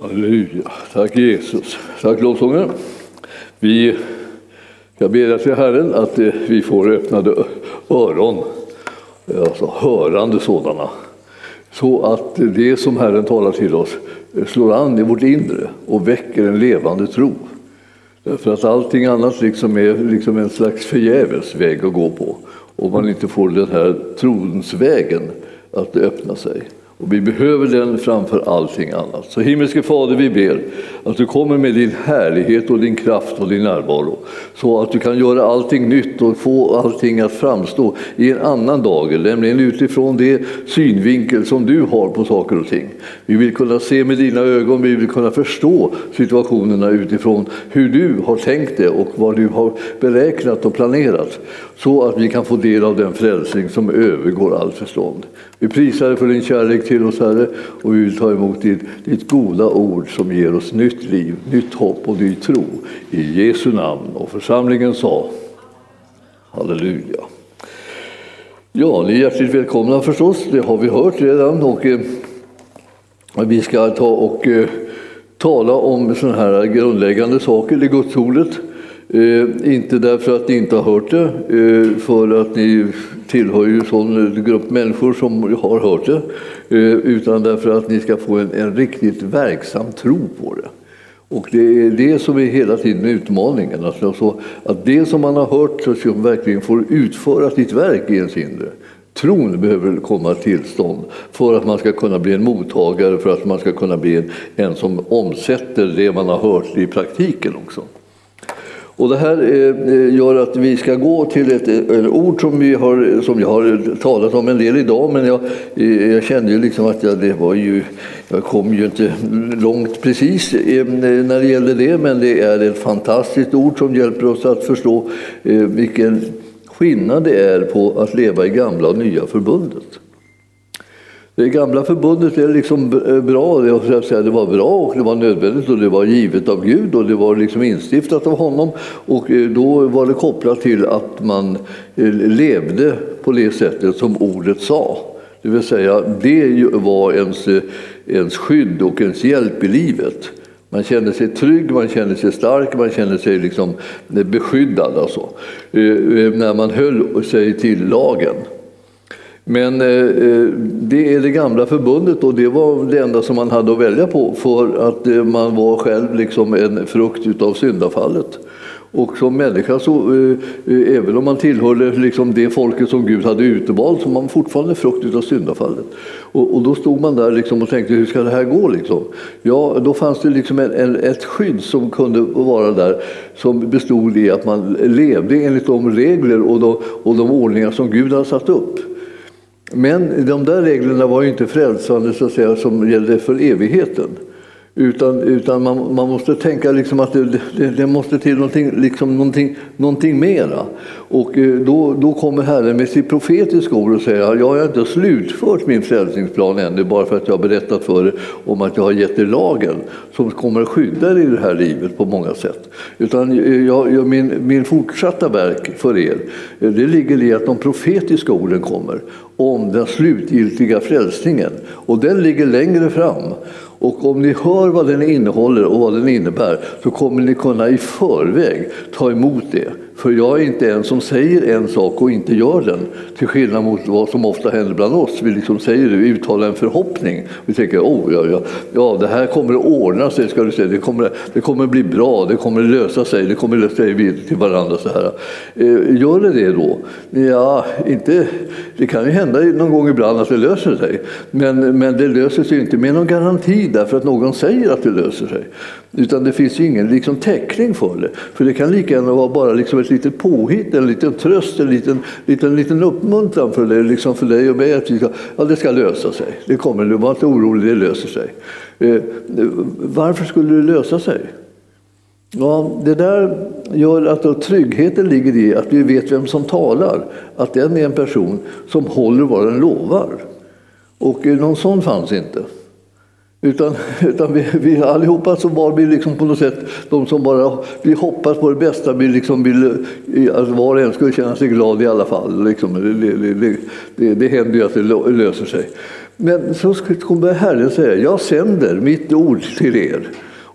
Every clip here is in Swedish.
Halleluja. Tack Jesus. Tack lovsångare. Vi jag ber till Herren att eh, vi får öppnade öron, alltså hörande sådana. Så att det som Herren talar till oss eh, slår an i vårt inre och väcker en levande tro. Därför att allting annat liksom är liksom en slags förgäves väg att gå på om man inte får den här trons vägen att öppna sig. Och vi behöver den framför allting annat. Så himmelske Fader, vi ber att du kommer med din härlighet och din kraft och din närvaro. Så att du kan göra allting nytt och få allting att framstå i en annan dager, nämligen utifrån det synvinkel som du har på saker och ting. Vi vill kunna se med dina ögon, vi vill kunna förstå situationerna utifrån hur du har tänkt det och vad du har beräknat och planerat. Så att vi kan få del av den frälsning som övergår allt förstånd. Vi prisar dig för din kärlek till oss Herre och vi vill ta emot ditt, ditt goda ord som ger oss nytt Nytt liv, nytt hopp och ny tro. I Jesu namn. Och församlingen sa Halleluja. Ja, ni är hjärtligt välkomna förstås, det har vi hört redan. Och, eh, vi ska ta och eh, tala om sådana här grundläggande saker i gudsordet. Eh, inte därför att ni inte har hört det, eh, för att ni tillhör ju en sån grupp människor som har hört det, eh, utan därför att ni ska få en, en riktigt verksam tro på det. Och det är det som är hela tiden utmaningen, alltså att det som man har hört så ska man verkligen få utföra sitt verk i ens inre. Tron behöver komma till stånd för att man ska kunna bli en mottagare, för att man ska kunna bli en, en som omsätter det man har hört i praktiken också. Och det här eh, eh, gör att vi ska gå till ett, ett ord som, vi har, som jag har talat om en del idag, men jag, eh, jag kände ju liksom att jag, det var ju, jag kom ju inte långt precis eh, när det gäller det, men det är ett fantastiskt ord som hjälper oss att förstå eh, vilken skillnad det är på att leva i gamla och nya förbundet. Det gamla förbundet är liksom eh, bra, det var bra och det var nödvändigt och det var givet av Gud och det var liksom instiftat av honom. Och eh, då var det kopplat till att man eh, levde på det sättet som ordet sa. Det vill säga, det var ens, ens skydd och ens hjälp i livet. Man kände sig trygg, man kände sig stark, man kände sig liksom beskyddad alltså, när man höll sig till lagen. Men eh, eh, det är det gamla förbundet och det var det enda som man hade att välja på för att eh, man var själv liksom en frukt utav syndafallet. Och som människa, så, eh, eh, även om man tillhörde liksom det folket som Gud hade utvalt, så var man fortfarande frukt utav syndafallet. Och, och, då stod man där liksom och tänkte, hur ska det här gå? Liksom? Ja, då fanns det liksom en, en, ett skydd som kunde vara där, som bestod i att man levde enligt de regler och de, och de ordningar som Gud hade satt upp. Men de där reglerna var ju inte frälsande så att säga, som gällde för evigheten. Utan, utan man, man måste tänka liksom att det, det, det, måste till någonting, liksom någonting, någonting mera. Och eh, då, då kommer Herren med sitt profetiska ord och säger jag har inte slutfört min frälsningsplan ännu bara för att jag har berättat för er om att jag har gett er lagen som kommer att skydda er i det här livet på många sätt. Utan eh, jag, jag, min, min fortsatta verk för er eh, det ligger i att de profetiska orden kommer om den slutgiltiga frälsningen. Och den ligger längre fram. Och om ni hör vad den innehåller och vad den innebär så kommer ni kunna i förväg ta emot det. För jag är inte en som säger en sak och inte gör den. Till skillnad mot vad som ofta händer bland oss. Vi liksom säger det, vi uttalar en förhoppning. Vi tänker oh, ja, ja, ja, det här kommer att ordna sig, ska du säga. Det, kommer, det kommer bli bra, det kommer att lösa sig, det kommer att lösa sig. till varandra så här. Eh, gör det det då? Ja, inte, det kan ju hända någon gång ibland att det löser sig. Men, men det löser sig inte med någon garanti därför att någon säger att det löser sig. Utan det finns ju ingen liksom, täckning för det. För det kan lika gärna vara bara liksom ett litet påhitt, en liten tröst, en liten, liten, liten uppmuntran för dig, liksom för dig och mig att vi ska, ja, det ska lösa sig. Det kommer, var inte orolig, det löser sig. Eh, varför skulle det lösa sig? Ja, det där gör att då tryggheten ligger i att vi vet vem som talar. Att den är en person som håller vad den lovar. Och eh, någon sån fanns inte. Utan, utan vi, vi allihopa så var vi liksom på något sätt de som bara vi hoppas på det bästa. Vi liksom vill, att alltså var och en skulle känna sig glad i alla fall. Liksom, det, det, det, det händer ju att det löser sig. Men så kommer Herren säga, jag sänder mitt ord till er.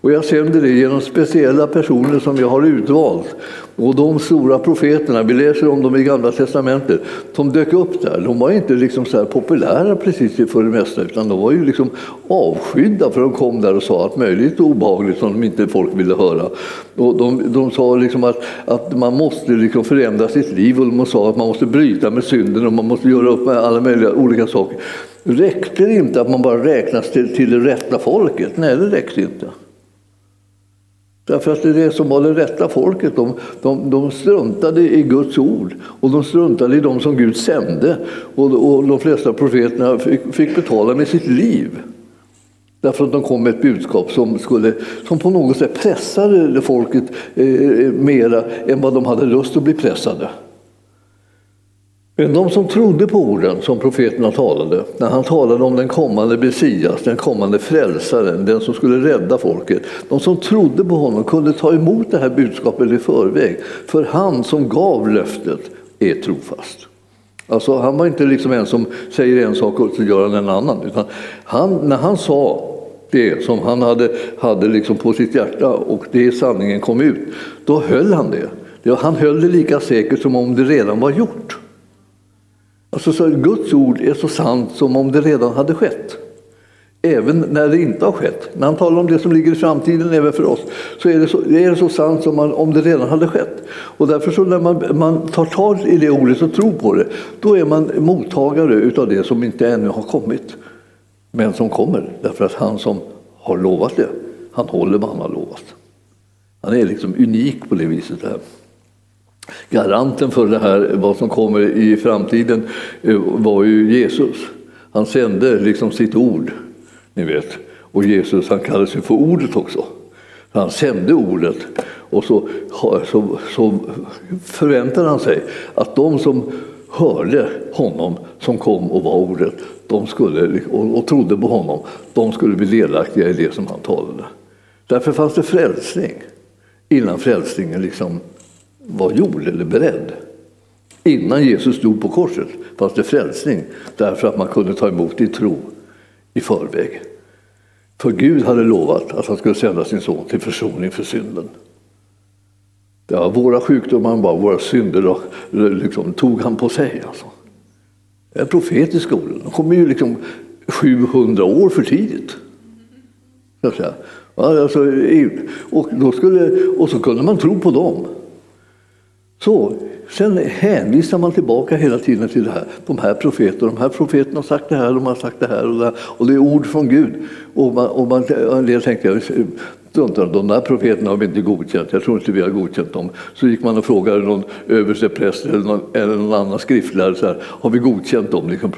Och jag sänder det genom speciella personer som jag har utvalt. Och de stora profeterna, vi läser om dem i Gamla Testamentet, som dök upp där, de var inte liksom så populära precis för det mesta, utan de var ju liksom avskydda för de kom där och sa allt möjligt obehagligt som de inte folk ville höra. Och de, de sa liksom att, att man måste liksom förändra sitt liv och de sa att man måste bryta med synden och man måste göra upp med alla möjliga olika saker. Räckte det inte att man bara räknas till, till det rätta folket? Nej, det räckte inte. Därför att det är det som var det rätta folket. De, de, de struntade i Guds ord och de struntade i de som Gud sände. Och, och de flesta profeterna fick, fick, betala med sitt liv. Därför att de kom med ett budskap som, skulle, som på något sätt pressade folket eh, eh, mera än vad de hade lust att bli pressade. Men de som trodde på orden som profeterna talade, när han talade om den kommande Messias, den kommande frälsaren, den som skulle rädda folket. De som trodde på honom kunde ta emot det här budskapet i förväg. För han som gav löftet är trofast. Alltså, han var inte liksom en som säger en sak och så gör han en annan. Utan han, när han sa det som han hade, hade liksom på sitt hjärta och det sanningen kom ut, då höll han det. Han höll det lika säkert som om det redan var gjort. Alltså, så Guds ord är så sant som om det redan hade skett. Även när det inte har skett. När han talar om det som ligger i framtiden även för oss så är det så, det så sant som man, om det redan hade skett. Och därför så när man, man tar tag i det ordet och tror på det, då är man mottagare utav det som inte ännu har kommit. Men som kommer. Därför att han som har lovat det, han håller vad han har lovat. Han är liksom unik på det viset. Här. Garanten för det här, vad som kommer i framtiden, eh, var ju Jesus. Han sände liksom sitt ord, ni vet. Och Jesus han kallades ju för ordet också. Han sände ordet och så, så, så förväntade han sig att de som hörde honom som kom och var ordet de skulle, och, och trodde på honom, de skulle bli delaktiga i det som han talade. Därför fanns det frälsning innan frälsningen liksom var gjord eller beredd. Innan Jesus dog på korset fanns det frälsning därför att man kunde ta emot i tro i förväg. För Gud hade lovat att han skulle sända sin son till försoning för synden. Ja, våra sjukdomar, bara våra synder, eh, liksom, tog han på sig. Alltså. Det är profetiska orden. De kommer ju liksom 700 år för tidigt. Så säga. Alltså, och, då skulle, och så kunde man tro på dem. Så, sen hänvisar man tillbaka hela tiden till det här. De här profeterna, de här profeterna har sagt det här, de har sagt det här och det, här, och det är ord från Gud. Och man, och man, en del tänkte, de där profeterna har vi inte godkänt, jag tror inte vi har godkänt dem. Så gick man och frågade någon överstepräst eller någon, eller någon annan skriftlärare, så här, har vi godkänt dem? Liksom,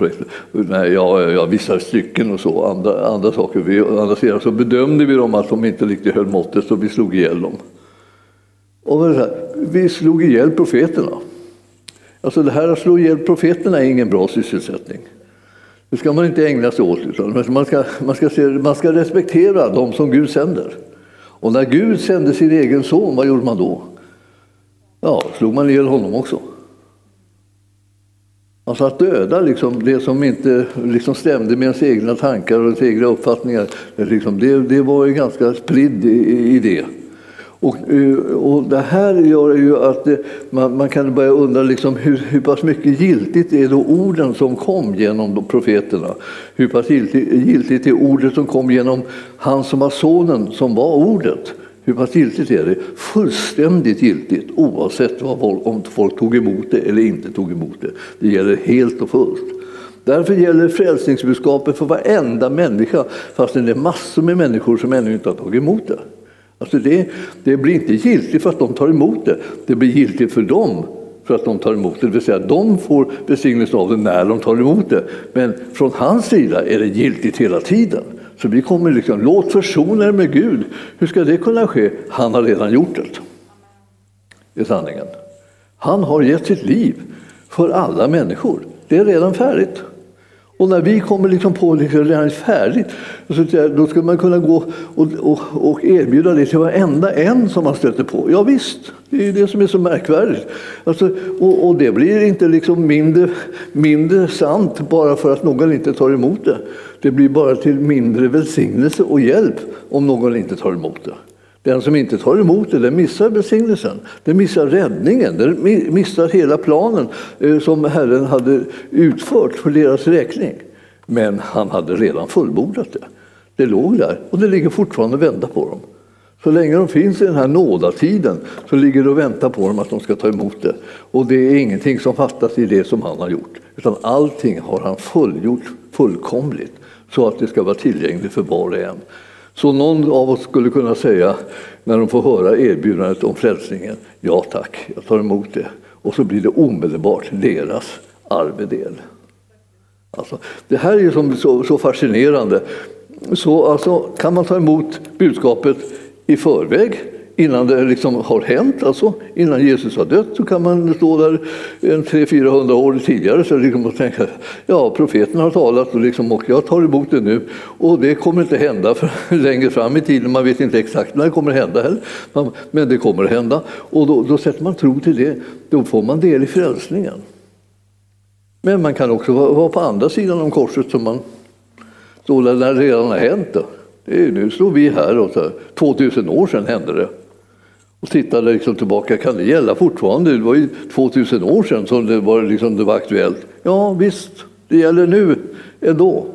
Nej, ja, ja, vissa stycken och så, andra, andra saker. Vi, andra sidan så bedömde vi dem att de inte riktigt höll måttet, så vi slog ihjäl dem. Och vi slog ihjäl profeterna. Alltså det här att slå ihjäl profeterna är ingen bra sysselsättning. Det ska man inte ägna sig åt. Utan man, ska, man, ska se, man ska respektera dem som Gud sänder. Och när Gud sände sin egen son, vad gjorde man då? Ja, slog man ihjäl honom också. Alltså att döda liksom, det som inte liksom stämde med ens egna tankar och ens egna uppfattningar, liksom, det, det var ju ganska spridd idé. Och, eh, och det här gör ju att eh, man, man kan börja undra liksom hur, hur pass mycket giltigt är då orden som kom genom profeterna? Hur pass giltigt, giltigt är ordet som kom genom han som var sonen, som var ordet? Hur pass giltigt är det? Fullständigt giltigt oavsett vad, om folk tog emot det eller inte tog emot det. Det gäller helt och fullt. Därför gäller frälsningsbudskapet för varenda människa fastän det är massor med människor som ännu inte har tagit emot det. Alltså det, det blir inte giltigt för att de tar emot det, det blir giltigt för dem för att de tar emot det. Det vill säga de får välsignelse av det när de tar emot det. Men från hans sida är det giltigt hela tiden. Så vi kommer liksom, låt försona er med Gud. Hur ska det kunna ske? Han har redan gjort det. Det är sanningen. Han har gett sitt liv för alla människor. Det är redan färdigt. Och när vi kommer liksom på liksom redan färdigt, då skulle man kunna gå och, och, och, erbjuda det till varenda en som man stöter på. Ja, visst, det är det som är så märkvärdigt. Alltså, och, och, det blir inte liksom mindre, mindre sant bara för att någon inte tar emot det. Det blir bara till mindre välsignelse och hjälp om någon inte tar emot det. Den som inte tar emot det, den missar välsignelsen, den missar räddningen, den missar hela planen eh, som Herren hade utfört för deras räkning. Men han hade redan fullbordat det. Det låg där och det ligger fortfarande och väntar på dem. Så länge de finns i den här nådatiden så ligger det och väntar på dem att de ska ta emot det. Och det är ingenting som fattas i det som han har gjort. Utan allting har han fullgjort fullkomligt så att det ska vara tillgängligt för var och en. Så någon av oss skulle kunna säga när de får höra erbjudandet om frälsningen, ja tack, jag tar emot det. Och så blir det omedelbart deras arvedel. Alltså, det här är som så, så fascinerande. Så alltså, kan man ta emot budskapet i förväg innan det liksom har hänt, alltså, innan Jesus har dött, så kan man stå där en 300-400 år tidigare så liksom och tänka ja, profeten har talat och, liksom, och jag tar emot det nu. Och det kommer inte hända för längre fram i tiden, man vet inte exakt när det kommer hända heller, men det kommer att hända. Och då, då sätter man tro till det, då får man del i frälsningen. Men man kan också vara på andra sidan om korset som man står där när det redan har hänt. Då. Det är, nu står vi här och så här, 2000 år sedan hände det och tittade liksom tillbaka, kan det gälla fortfarande? Det var ju 2000 år sedan som det var, liksom det var aktuellt. Ja visst, det gäller nu ändå.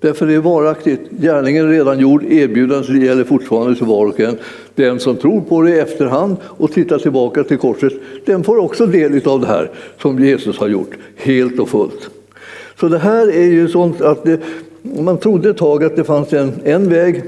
Därför är det varaktigt. Gärningen är redan gjord, erbjudandet gäller fortfarande till var och en. Den som tror på det i efterhand och tittar tillbaka till korset, den får också del av det här som Jesus har gjort, helt och fullt. Så det här är ju sånt att det, man trodde ett tag att det fanns en, en väg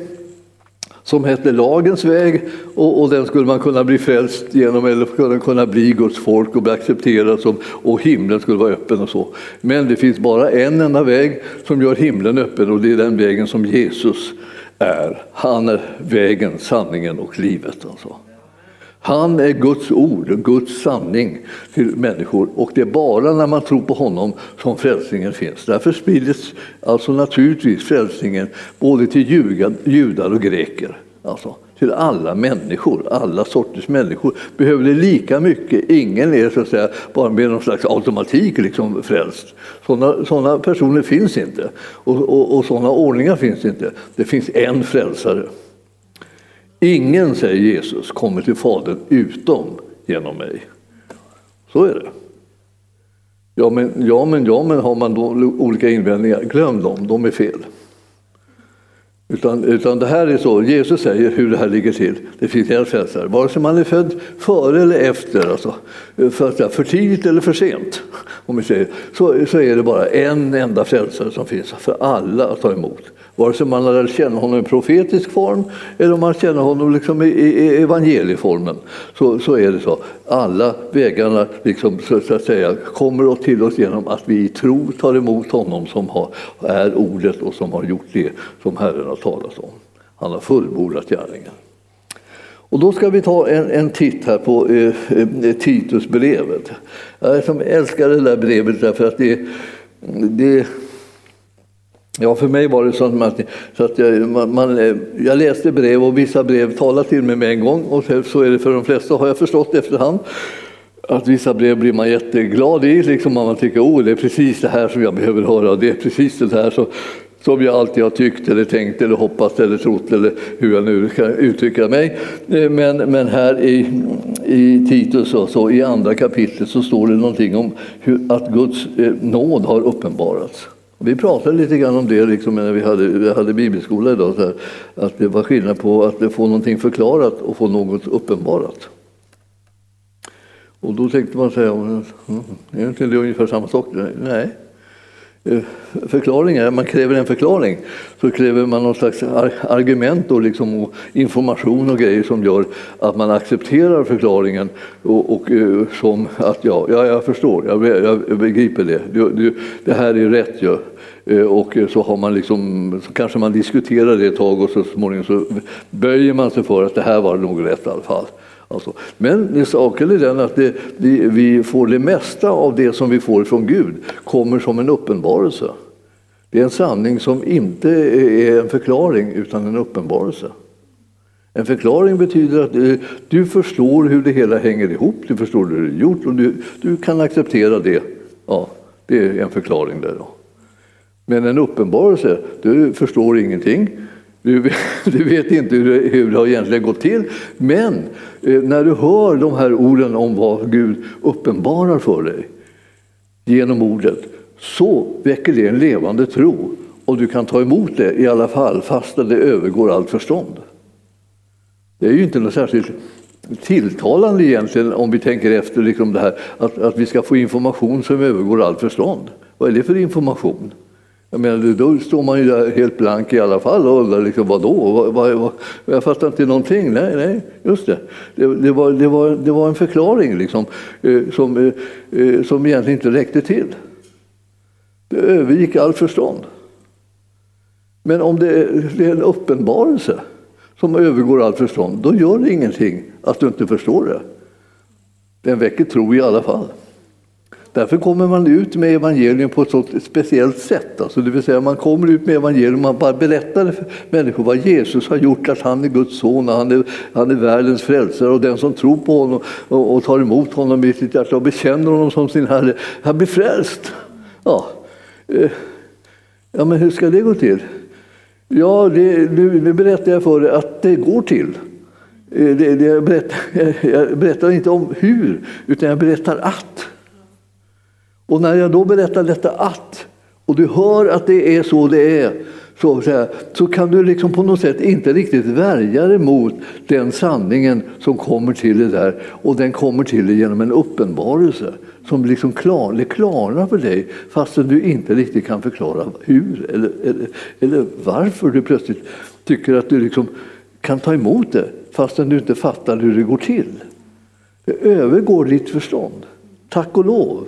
som hette lagens väg och, och, den skulle man kunna bli frälst genom eller kunna, kunna bli Guds folk och bli accepterad som, och himlen skulle vara öppen och så. Men det finns bara en enda väg som gör himlen öppen och det är den vägen som Jesus är. Han är vägen, sanningen och livet. Alltså. Han är Guds ord, Guds sanning till människor och det är bara när man tror på honom som frälsningen finns. Därför sprids alltså naturligtvis frälsningen både till judar och greker. Alltså till alla människor, alla sorters människor behöver det lika mycket. Ingen är så att säga bara med någon slags automatik liksom frälst. Sådana, sådana personer finns inte och, och, och sådana ordningar finns inte. Det finns en frälsare. Ingen, säger Jesus, kommer till Fadern utom genom mig. Så är det. Ja men, ja, men, ja, men har man då olika invändningar, glöm dem, de är fel. Utan, utan det här är så, Jesus säger hur det här ligger till. Det finns en frälsare, vare sig man är född före eller efter, alltså, för, för tidigt eller för sent, om vi säger, så, så är det bara en enda frälsare som finns för alla att ta emot. Vare sig man lär känna honom i profetisk form eller om man känner honom liksom i, i evangelieformen så, så är det så. Alla vägarna liksom, så, så, att säga, kommer till oss genom att vi i tro tar emot honom som har, är ordet och som har gjort det som Herren har talas om. Han har fullbordat gärningen. Och då ska vi ta en, en titt här på eh, eh, Titusbrevet. Jag som älskar det där brevet därför att det, det Ja, för mig var det så att, så att jag, man, eh, jag läste brev och vissa brev talade till mig med en gång och så är det för de flesta har jag förstått efterhand att vissa brev blir man jätteglad i, liksom man tycker oh, det är precis det här som jag behöver höra, det är precis det här som, som jag alltid har tyckt eller tänkt eller hoppats eller trott eller hur jag nu kan uttrycka mig. Eh, men, men här i, i Titus, och så, i andra kapitlet, så står det någonting om hur, att Guds eh, nåd har uppenbarats. Vi pratade lite grann om det liksom när vi hade, vi hade bibelskola idag, här, att det var skillnad på att få någonting förklarat och få något uppenbarat. Och då tänkte man säga, mm, mm är inte det ungefär samma sak? Nej, Eh, förklaringar, man kräver en förklaring, så kräver man någon slags argument och, liksom, och information och grejer som gör att man accepterar förklaringen och, och eh, som att ja, ja, jag förstår, jag, jag begriper det, det, du, det här är rätt ju. Eh, och så, har man liksom, så kanske man diskuterar det ett tag och så småningom så böjer man sig för att det här var nog rätt i alla fall. Alltså. Men saken är den att det, vi, vi, får det mesta av det som vi får från Gud kommer som en uppenbarelse. Det är en sanning som inte är en förklaring utan en uppenbarelse. En förklaring betyder att du, du förstår hur det hela hänger ihop, du förstår hur det är gjort och du, du kan acceptera det. Ja, det är en förklaring där. Då. Men en uppenbarelse, du förstår ingenting. Du, du vet inte hur det, hur det har egentligen gått till. Men eh, när du hör de här orden om vad Gud uppenbarar för dig genom ordet så väcker det en levande tro och du kan ta emot det i alla fall fast det övergår allt förstånd. Det är ju inte något särskilt tilltalande egentligen om vi tänker efter liksom det här att, att vi ska få information som övergår allt förstånd. Vad är det för information? Jag menar, då står man ju där helt blank i alla fall och undrar liksom, vadå? Vad, vad, vad, jag fattar inte någonting. Nej, nej, just det. Det, det, var, det, var, det var en förklaring liksom, eh, som, eh, eh, som egentligen inte räckte till. Det övergick allt förstånd. Men om det är, det är en uppenbarelse som övergår allt förstånd, då gör det ingenting att du inte förstår det. Den väcker tro i alla fall. Därför kommer man ut med evangelium på ett så speciellt sätt. Alltså det vill säga man kommer ut med evangelium, man bara berättar för människor vad Jesus har gjort, att han är Guds son, och han är, han är världens frälsare och den som tror på honom och, och tar emot honom i sitt hjärta och bekänner honom som sin Herre, han blir frälst. Ja. Eh, ja, men hur ska det gå till? Ja, det, nu, nu berättar jag för dig att det går till. Eh, det, det, jag, berättar, jag berättar inte om hur, utan jag berättar att. Och när jag då berättar detta att, och du hör att det är så det är, så, så kan du liksom på något sätt inte riktigt värja dig mot den sanningen som kommer till dig där. Och den kommer till dig genom en uppenbarelse som liksom klar, det klarnar för dig fastän du inte riktigt kan förklara hur eller, eller, eller varför du plötsligt tycker att du liksom kan ta emot det fastän du inte fattar hur det går till. Det övergår ditt förstånd. Tack och lov.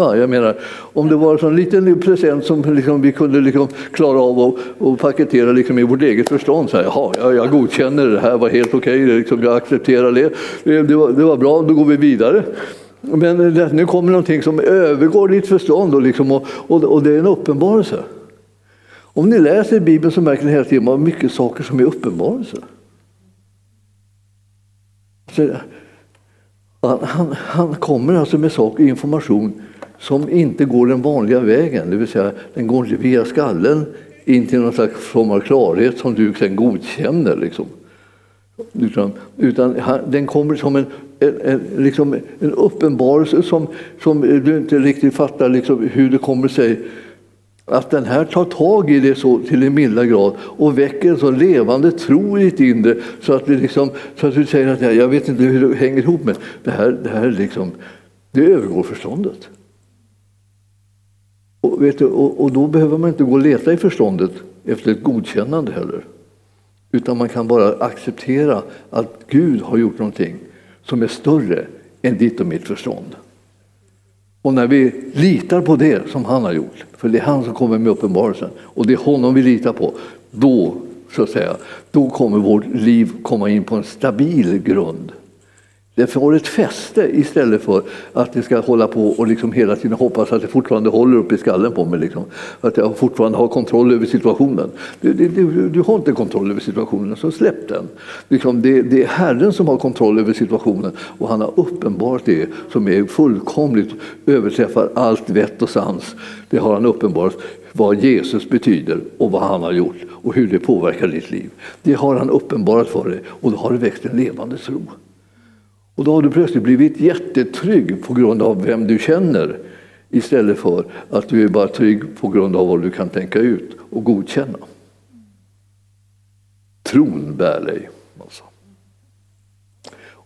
Ja, jag menar, om det var en liten present som liksom vi kunde liksom klara av och, och paketera liksom i vårt eget förstånd. Så här, Jaha, jag, jag godkänner det här, var helt okej, okay, liksom, jag accepterar det. Det, var, det var bra, då går vi vidare. Men nu kommer någonting som övergår ditt förstånd och, liksom, och, och, och det är en uppenbarelse. Om ni läser Bibeln så märker ni hela tiden att mycket saker som är uppenbarelser. Han, han, han, kommer alltså med saker, information som inte går den vanliga vägen, det vill säga den går inte via skallen in till någon slags form av klarhet som du sen godkänner. Liksom. Utan, utan den kommer som en, en, en, liksom en uppenbarelse som, som du inte riktigt fattar liksom hur det kommer sig att den här tar tag i det så till en milda grad och väcker en så levande tro i ditt inre så att, det liksom, så att du säger att jag vet inte hur det hänger ihop med det här, det här liksom, det övergår förståndet. Och, vet du, och, och, då behöver man inte gå och leta i förståndet efter ett godkännande heller. Utan man kan bara acceptera att Gud har gjort någonting som är större än ditt och mitt förstånd. Och när vi litar på det som han har gjort, för det är han som kommer med uppenbarelsen och det är honom vi litar på, då, så att säga, då kommer vårt liv komma in på en stabil grund. Det får ett fäste istället för att det ska hålla på och liksom hela tiden hoppas att det fortfarande håller upp i skallen på mig. Liksom. Att jag fortfarande har kontroll över situationen. Du, du, du har inte kontroll över situationen, så släpp den. Liksom det, det, är Herren som har kontroll över situationen och han har uppenbarat det som är fullkomligt överträffar allt vett och sans. Det har han uppenbarat vad Jesus betyder och vad han har gjort och hur det påverkar ditt liv. Det har han uppenbarat för dig och då har det växt en levande tro. Och då har du plötsligt blivit jättetrygg på grund av vem du känner istället för att du är bara trygg på grund av vad du kan tänka ut och godkänna. Tron bär dig. Alltså.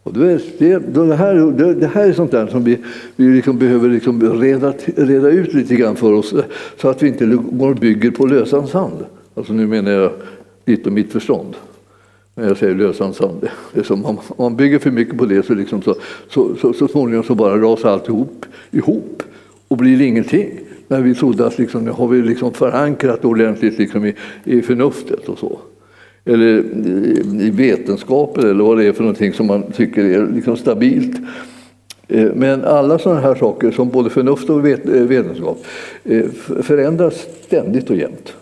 Och det, det, här, det, det här är sånt där som vi, vi liksom behöver liksom reda, reda ut lite grann för oss så att vi inte går och bygger på lösan sand. Alltså nu menar jag ditt och mitt förstånd. När jag säger lösan sand. Det är som om man bygger för mycket på det så, liksom så, så, så, så småningom så bara rasar alltihop ihop och blir ingenting. När vi trodde att liksom, nu har vi liksom förankrat ordentligt liksom i, i förnuftet och så. Eller i, i vetenskapen eller vad det är för någonting som man tycker är liksom stabilt. Eh, men alla sådana här saker, som både förnuft och eh, vetenskap, eh, förändras ständigt och jämt.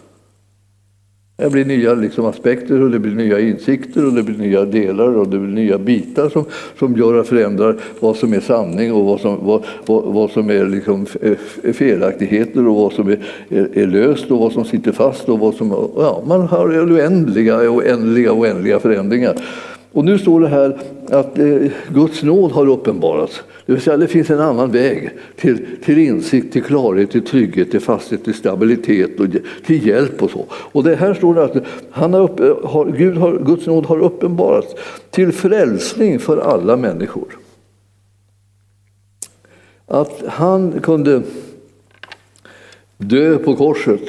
Det blir nya liksom, aspekter och det blir nya insikter och det blir nya delar och det blir nya bitar som, som gör att förändrar vad som är sanning och vad som, vad, vad, vad som är liksom felaktigheter och vad som är, är, är, löst och vad som sitter fast. Och vad som, ja, man har oändliga, oändliga, oändliga förändringar. Och nu står det här att eh, Guds nåd har uppenbarats. Det vill säga det finns en annan väg till, till insikt, till klarhet, till trygghet, till fasthet, till stabilitet och till hjälp och så. Och det här står det att han har, har, Gud har, Guds nåd har uppenbarats till frälsning för alla människor. Att han kunde dö på korset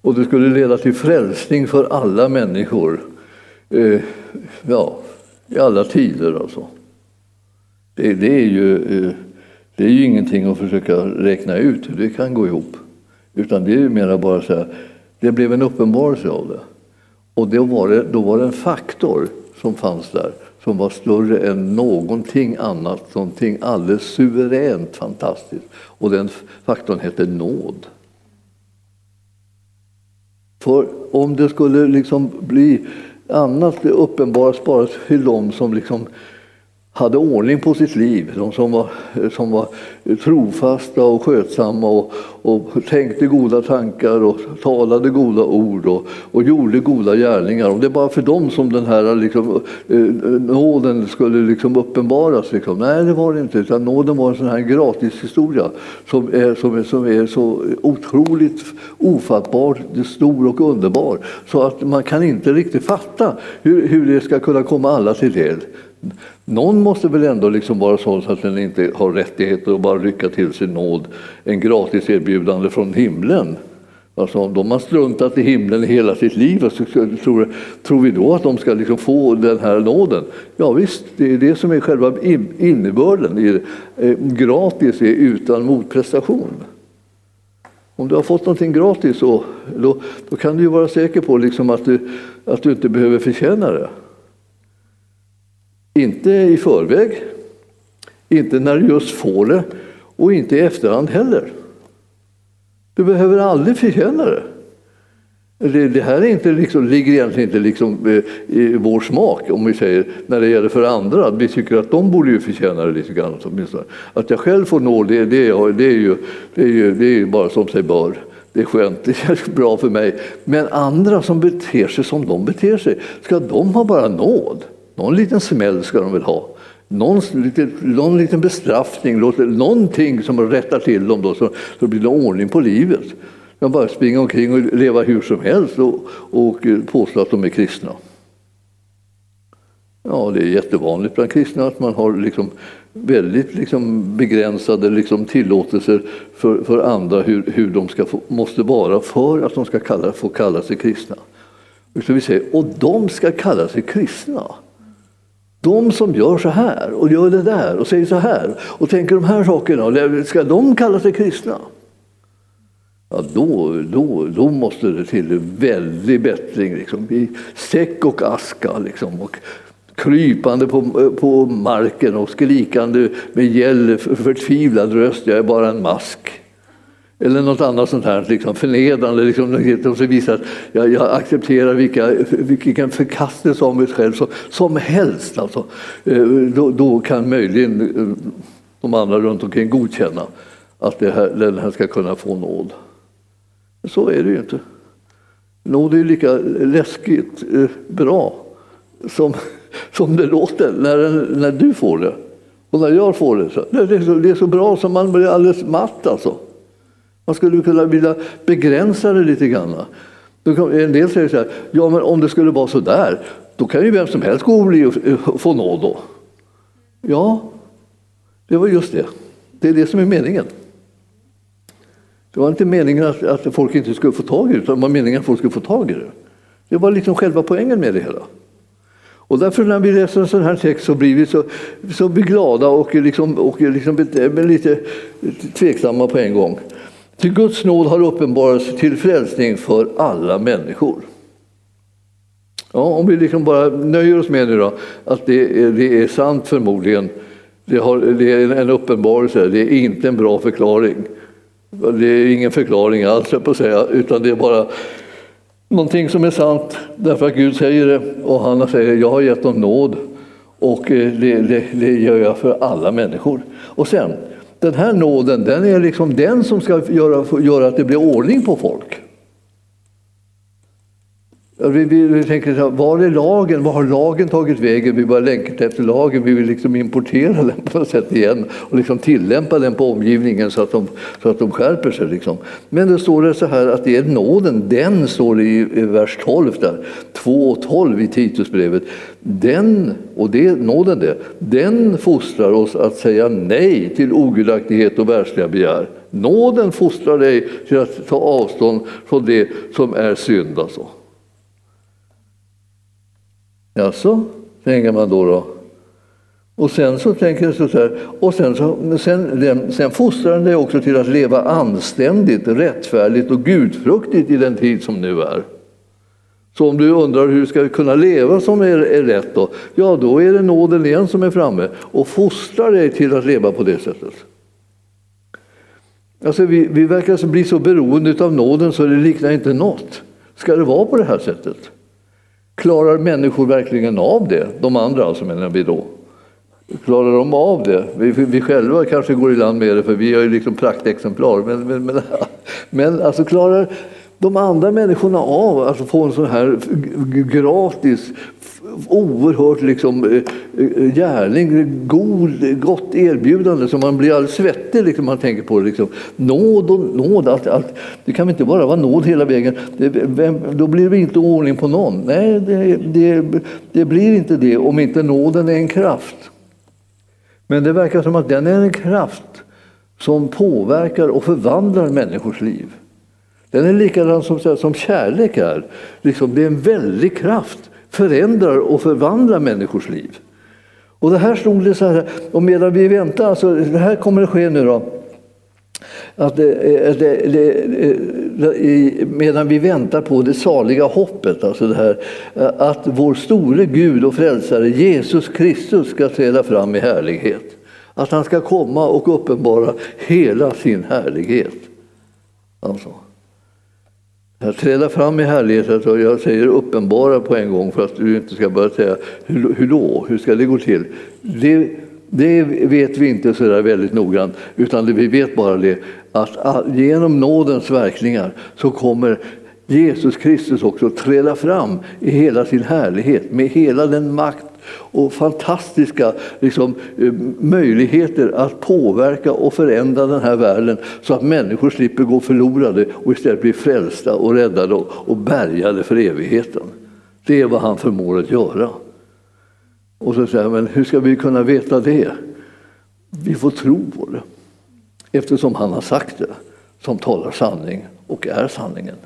och det skulle leda till frälsning för alla människor. Eh, ja, i alla tider alltså. Det, det, är ju, eh, det är ju ingenting att försöka räkna ut hur det kan gå ihop. Utan det är ju mera bara så här, det blev en uppenbarelse av det. Och då var det, då var det en faktor som fanns där som var större än någonting annat, någonting alldeles suveränt fantastiskt. Och den faktorn hette nåd. För om det skulle liksom bli annat det uppenbaras bara till dem som liksom hade ordning på sitt liv, de som var, som var trofasta och skötsamma och, och tänkte goda tankar och talade goda ord och, och gjorde goda gärningar. Och det är bara för dem som den här liksom, eh, nåden skulle liksom uppenbaras. Liksom. Nej, det var det inte. Utan nåden var en sån här gratishistoria som är, som, är, som är så otroligt ofattbar, stor och underbar så att man kan inte riktigt fatta hur, hur det ska kunna komma alla till del. Någon måste väl ändå liksom vara så att den inte har rättigheter att bara rycka till sig nåd, en gratis erbjudande från himlen. Alltså om de har struntat i himlen hela sitt liv, så tror, tror vi då att de ska liksom få den här nåden? Ja visst, det är det som är själva innebörden. I det. Eh, gratis är utan motprestation. Om du har fått någonting gratis så, då, då kan du vara säker på liksom att, du, att du inte behöver förtjäna det. Inte i förväg, inte när du just får det och inte i efterhand heller. Du behöver aldrig förtjäna det. Det, det här är inte liksom, ligger egentligen inte liksom, eh, i vår smak, om vi säger, när det gäller för andra. Vi tycker att de borde ju förtjäna det lite grann. åtminstone. Att jag själv får nåd, det, det, det, är ju, det, är ju, det är ju bara som sig bör. Det är skönt, det är bra för mig. Men andra som beter sig som de beter sig, ska de ha bara nåd? Någon liten smäll ska de väl ha. Någon liten, någon liten bestraffning, någonting som rättar till dem då, så, så blir det ordning på livet. De bara springa omkring och leva hur som helst och, och eh, påstå att de är kristna. Ja, det är jättevanligt bland kristna att man har liksom väldigt liksom begränsade liksom tillåtelser för, för andra hur, hur de ska få, måste vara för att de ska kalla, få kalla sig kristna. Så vi säger, och de ska kalla sig kristna. De som gör så här och gör det där och säger så här och tänker de här sakerna, ska de kalla sig kristna? Ja, då, då, då måste det till en väldig bättring, liksom, i säck och aska. Liksom, och krypande på, på marken och skrikande med gäll, förtvivlad röst, jag är bara en mask. Eller något annat sånt här liksom förnedrande, liksom, som visar att jag, jag accepterar vilka, vilken förkastelse av mig själv som, som helst. Alltså. Eh, då, då, kan möjligen eh, de andra runt omkring godkänna att det här, den här ska kunna få nåd. Men så är det ju inte. Nåd är ju lika läskigt eh, bra som, som det låter när, när du får det. Och när jag får det. Så, det, är så, det är så bra som man blir alldeles matt alltså. Man skulle kunna vilja begränsa det lite grann. En del säger så här, ja men om det skulle vara så där, då kan ju vem som helst gå och bli, få nåd då. Ja, det var just det. Det är det som är meningen. Det var inte meningen att, att folk inte skulle få tag i det, utan det var meningen att folk skulle få tag i det. Det var liksom själva poängen med det hela. Och därför när vi läser en sån här text så blir vi så, så glada och, liksom, och liksom lite tveksamma på en gång. Till Guds nåd har uppenbarats till frälsning för alla människor. Ja, om vi liksom bara nöjer oss med nu då, att det är, det är sant förmodligen, Det, har, det är en uppenbarelse, det är inte en bra förklaring. Det är ingen förklaring alls, på att säga, utan det är bara någonting som är sant därför att Gud säger det och han säger jag har gett dem nåd och eh, det, det, det gör jag för alla människor. Och sen, den här nåden, den är liksom den som ska göra, göra att det blir ordning på folk. Vi, vi, vi tänker så här, var är lagen? Var har lagen tagit vägen? Vi bara längtar efter lagen. Vi vill liksom importera den på något sätt igen och liksom tillämpa den på omgivningen så att de, så att de skärper sig. Liksom. Men det står det så här att det är nåden, den står det i, i vers 12 där, 2 och 12 i Titusbrevet. Den, och det nåden det, den fostrar oss att säga nej till ogudaktighet och världsliga begär. Nåden fostrar dig till att ta avstånd från det som är synd. Alltså. Jaså, tänker man då. då. Och sen så tänker jag så här, och sen, så, sen, sen fostrar den dig också till att leva anständigt, rättfärdigt och gudfruktigt i den tid som nu är. Så om du undrar hur du ska kunna leva som är, är rätt då, ja då är det nåden igen som är framme och fostrar dig till att leva på det sättet. Alltså vi, vi verkar alltså bli så beroende av nåden så det liknar inte något. Ska det vara på det här sättet? Klarar människor verkligen av det? De andra alltså menar vi då. Klarar de av det? Vi, vi själva kanske går i land med det för vi är ju liksom praktexemplar. Men, men, men, men alltså klarar de andra människorna av att få en sån här gratis oerhört liksom, eh, eh, gärning, god, gott erbjudande så man blir alldeles svettig liksom, man tänker på det. Liksom. Nåd och nåd, allt, allt. det kan inte bara vara nåd hela vägen. Det, vem, då blir det inte ordning på någon. Nej, det, det, det blir inte det om inte nåden är en kraft. Men det verkar som att den är en kraft som påverkar och förvandlar människors liv. Den är likadan som, som kärlek är. Liksom, det är en väldig kraft förändrar och förvandlar människors liv. Och det här stod det så här, och medan vi väntar, alltså det här kommer att ske nu då, att det, eh, det, det, eh, medan vi väntar på det saliga hoppet, alltså det här, eh, att vår store Gud och frälsare Jesus Kristus ska träda fram i härlighet. Att han ska komma och uppenbara hela sin härlighet. Alltså. Jag träda fram i härligheten, och jag säger uppenbara på en gång för att du inte ska börja säga hur, hur då, hur ska det gå till? Det, det vet vi inte så där väldigt noggrant, utan vi vet bara det att genom nådens verkningar så kommer Jesus Kristus också träda fram i hela sin härlighet med hela den makt och fantastiska liksom, eh, möjligheter att påverka och förändra den här världen så att människor slipper gå förlorade och istället blir frälsta och räddade och bärgade för evigheten. Det är vad han förmår att göra. Och så säger men hur ska vi kunna veta det? Vi får tro på det eftersom han har sagt det som talar sanning och är sanningen.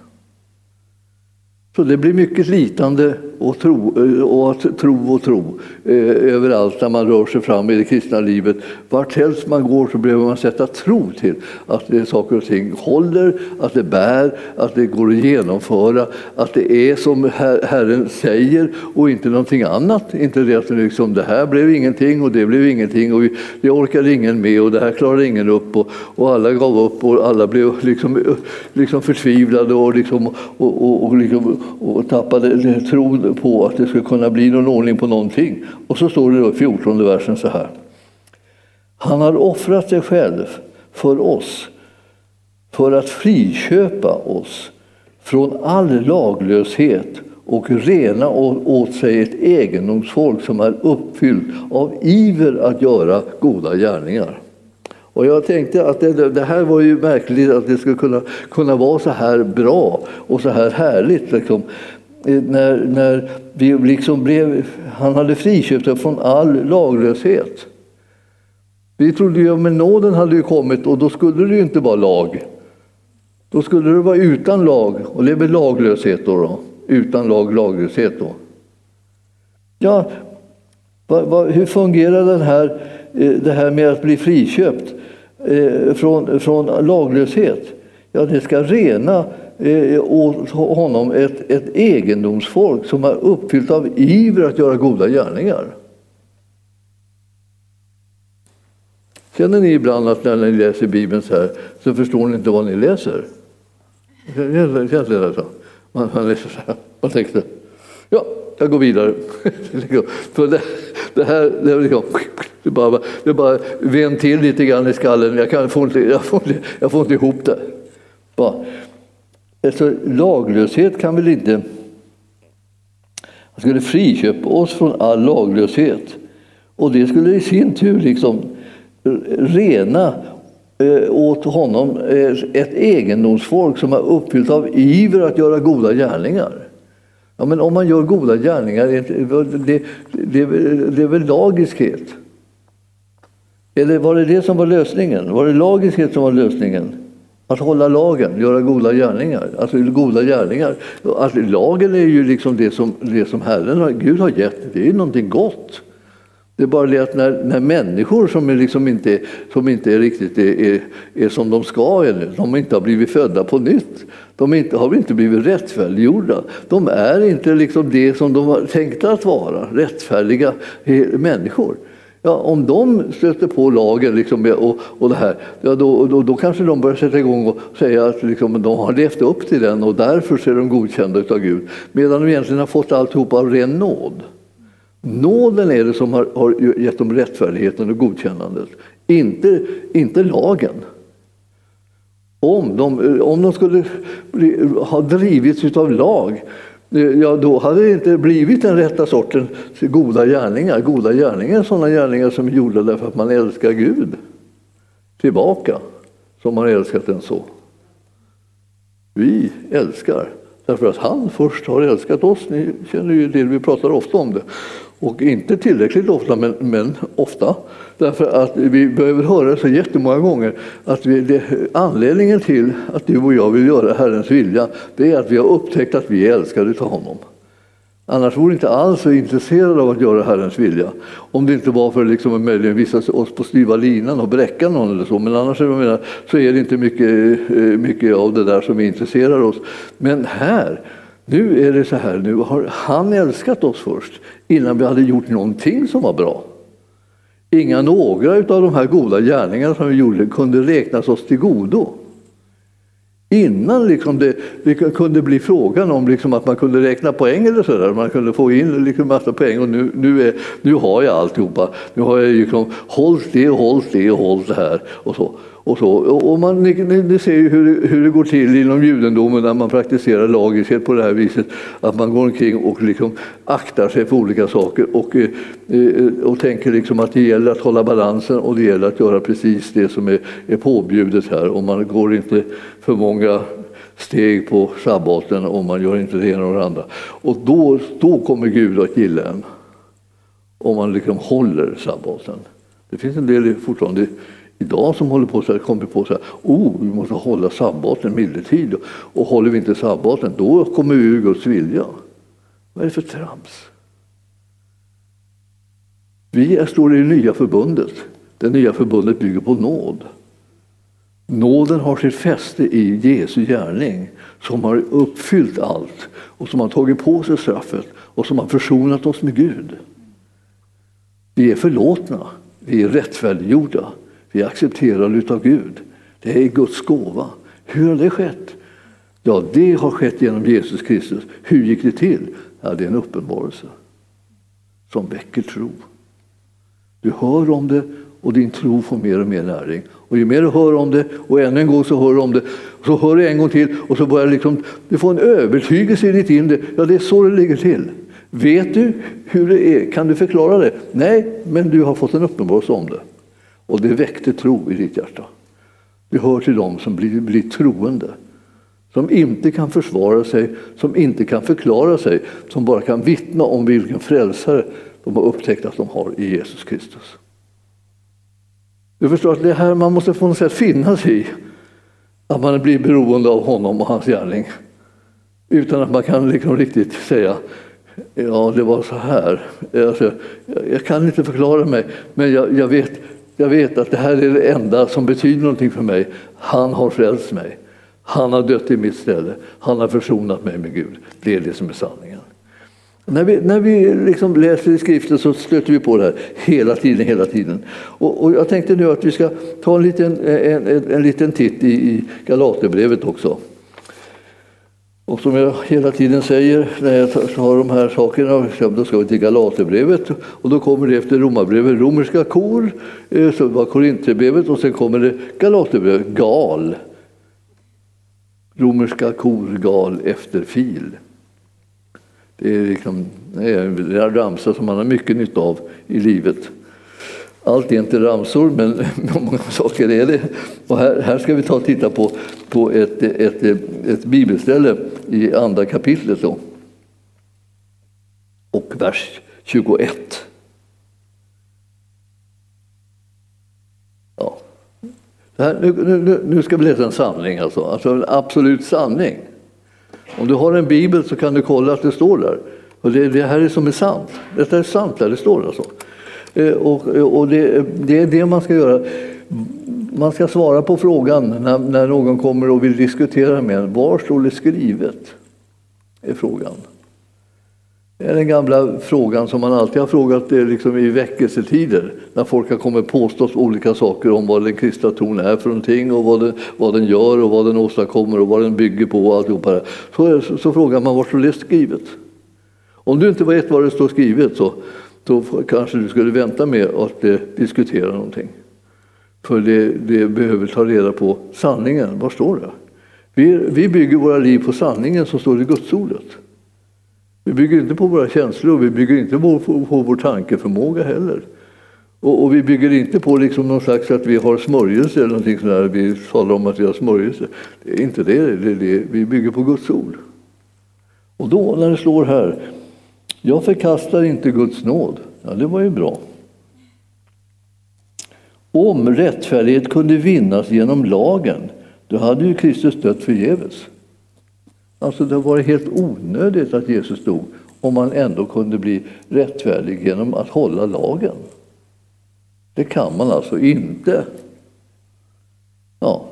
Så det blir mycket litande och tro eh, och, att tro, och tro eh, överallt när man rör sig fram i det kristna livet. Varthelst man går så behöver man sätta tro till att det saker och ting håller, att det bär, att det går att genomföra, att det är som Herren säger och inte någonting annat. Inte det att liksom, det här blev ingenting och det blev ingenting och vi, det orkade ingen med och det här klarade ingen upp och, och alla gav upp och alla blev liksom, liksom förtvivlade och, liksom, och, och, och, och, och tappade tron på att det skulle kunna bli någon ordning på någonting. Och så står det då i 14 versen så här. Han har offrat sig själv för oss för att friköpa oss från all laglöshet och rena åt sig ett egendomsfolk som är uppfyllt av iver att göra goda gärningar. Och jag tänkte att det, det, här var ju märkligt att det skulle kunna, kunna vara så här bra och så här härligt. Liksom. Eh, när, när vi liksom blev, han hade friköpt oss från all laglöshet. Vi trodde ju att nåden hade ju kommit och då skulle det ju inte vara lag. Då skulle det vara utan lag och det är väl laglöshet då, då. Utan lag, laglöshet då. Ja, va, va, hur fungerar den här, eh, det här med att bli friköpt eh, från, från laglöshet? Ja, det ska rena Eh, åt honom ett, ett egendomsfolk som är uppfyllt av iver att göra goda gärningar. Känner ni ibland att när ni läser Bibeln så här så förstår ni inte vad ni läser? Känns det så? Alltså. Man, man läser så här, och tänker ja, jag går vidare. För det, det här, det är liksom, det bara, det bara ven till lite grann i skallen. Jag, kan, får, inte, jag, får, inte, jag får inte ihop det. Bara. Alltså, laglöshet kan väl inte... Han skulle friköpa oss från all laglöshet. Och det skulle i sin tur liksom rena eh, åt honom eh, ett egendomsfolk som är uppfyllt av iver att göra goda gärningar. Ja, men om man gör goda gärningar, det, det, det är väl lagiskhet? Eller var det det som var lösningen? Var det lagiskhet som var lösningen? Att hålla lagen, göra goda gärningar. Alltså goda gärningar. Alltså, lagen är ju liksom det som, det som Herren, Gud har gett. Det är ju någonting gott. Det är bara det att när, när människor som, är liksom inte, som inte är riktigt är, är, är som de ska ännu, de inte har blivit födda på nytt, de inte, har inte blivit rättfärdiggjorda. De är inte liksom det som de var tänkta att vara, rättfärdiga människor. Ja, om de stöter på lagen liksom, och, och det här, ja, då, då, då, kanske de börjar sätta igång och säga att liksom, de har levt upp till den och därför är de godkända av Gud. Medan de egentligen har fått alltihop av ren nåd. Nåden är det som har, har gett dem rättfärdigheten och godkännandet, inte, inte lagen. Om de, om de skulle bli, ha drivits av lag, Eh, ja, då hade det inte blivit den rätta sortens goda gärningar. Goda gärningar är sådana gärningar som är gjorda därför att man älskar Gud tillbaka, som man älskat den så. Vi älskar därför att han först har älskat oss. Ni känner ju det, vi pratar ofta om det. Och inte tillräckligt ofta, men, men, ofta. Därför att vi behöver höra så jättemånga gånger att vi, det, anledningen till att du och jag vill göra Herrens vilja, det är att vi har upptäckt att vi är älskade av honom. Annars vore inte alls så intresserade av att göra Herrens vilja. Om det inte var för liksom att möjligen visa oss på styva linan och bräcka någon eller så. Men annars menar, så är det inte mycket, eh, mycket av det där som intresserar oss. Men här nu är det så här, nu har han älskat oss först innan vi hade gjort någonting som var bra. Inga några av de här goda gärningarna som vi gjorde kunde räknas oss till godo. Innan liksom det, det kunde bli frågan om liksom att man kunde räkna poäng eller sådär. Man kunde få in liksom massa poäng och nu, nu, är, nu har jag alltihopa. Nu har jag liksom hållit det, hållit det och hållit det här. Och så. Och så. Och man, ni, ni ser ju hur, hur det går till inom judendomen när man praktiserar lagiskhet på det här viset. Att man går omkring och liksom aktar sig för olika saker och, eh, eh, och tänker liksom att det gäller att hålla balansen och det gäller att göra precis det som är, är påbjudet här. Och man går inte för många steg på sabbaten och man gör inte det ena och det andra. Och då, då kommer Gud att gilla en. Om man liksom håller sabbaten. Det finns en del fortfarande idag som håller på så här, kommer på så här, oh, vi måste hålla sabbaten medeltid och håller vi inte sabbaten då kommer vi ur Guds vilja. Vad är det för trams? Vi står i det nya förbundet. Det nya förbundet bygger på nåd. Nåden har sitt fäste i Jesu gärning som har uppfyllt allt och som har tagit på sig straffet och som har försonat oss med Gud. Vi är förlåtna, vi är rättfärdiggjorda, vi är accepterade av Gud. Det är Guds gåva. Hur har det skett? Ja, det har skett genom Jesus Kristus. Hur gick det till? Ja, det är en uppenbarelse som väcker tro. Du hör om det och din tro får mer och mer näring. Och ju mer du hör om det och ännu en gång så hör du om det och så hör du en gång till och så börjar liksom, du få en övertygelse i ditt inre. Ja, det är så det ligger till. Vet du hur det är? Kan du förklara det? Nej, men du har fått en uppenbarelse om det. Och det väckte tro i ditt hjärta. Du hör till dem som blir, blir troende. Som inte kan försvara sig, som inte kan förklara sig, som bara kan vittna om vilken frälsare de har upptäckt att de har i Jesus Kristus. Du förstår att det här man måste på något sätt finna sig i. Att man blir beroende av honom och hans gärning. Utan att man kan liksom riktigt säga Ja, det var så här. Alltså, jag kan inte förklara mig, men jag, jag, vet, jag vet att det här är det enda som betyder någonting för mig. Han har frälst mig. Han har dött i mitt ställe. Han har försonat mig med Gud. Det är det som är sanningen. När vi, när vi liksom läser i skriften så stöter vi på det här hela tiden. hela tiden. Och, och jag tänkte nu att vi ska ta en liten, en, en, en liten titt i, i Galaterbrevet också. Och som jag hela tiden säger när jag har de här sakerna, då ska vi till Galaterbrevet och då kommer det efter Romarbrevet romerska kor, eh, så var Korinthierbrevet och sen kommer det Galaterbrevet, gal. Romerska kor, gal efter fil. Det är, liksom, det är en ramsa som man har mycket nytta av i livet. Allt är inte ramsor, men många saker är det. Och här, här ska vi ta och titta på, på ett, ett, ett bibelställe i andra kapitlet. Då. Och vers 21. Ja. Här, nu, nu, nu ska vi läsa en sanning, alltså. alltså en absolut sanning. Om du har en bibel så kan du kolla att det står där. Och det, det här är som är sant. Detta är sant där det står alltså. Eh, och, och det, det, är det man ska göra. Man ska svara på frågan när, när någon kommer och vill diskutera med en. Var står det skrivet? är frågan. Det är den gamla frågan som man alltid har frågat eh, liksom i väckelsetider. När folk har kommit påstått olika saker om vad den kristna tron är för någonting och vad den, vad den gör och vad den åstadkommer och vad den bygger på. Och alltihopa. Så, så, så frågar man var står det skrivet? Om du inte vet vad det står skrivet så då kanske du skulle vänta med att eh, diskutera någonting. För det, det, behöver ta reda på sanningen. Var står det? Vi, vi bygger våra liv på sanningen som står i Gudsordet. Vi bygger inte på våra känslor, vi bygger inte på, på, på vår tankeförmåga heller. Och, och, vi bygger inte på liksom någon slags att vi har smörjelse eller någonting sånt där. Vi talar om att vi har smörjelse. Det är inte det, det, är det. vi bygger på Guds ord. Och då när det slår här, jag förkastar inte Guds nåd. Ja, det var ju bra. Om rättfärdighet kunde vinnas genom lagen, då hade ju Kristus dött förgäves. Alltså det var helt onödigt att Jesus dog om man ändå kunde bli rättfärdig genom att hålla lagen. Det kan man alltså inte. Ja.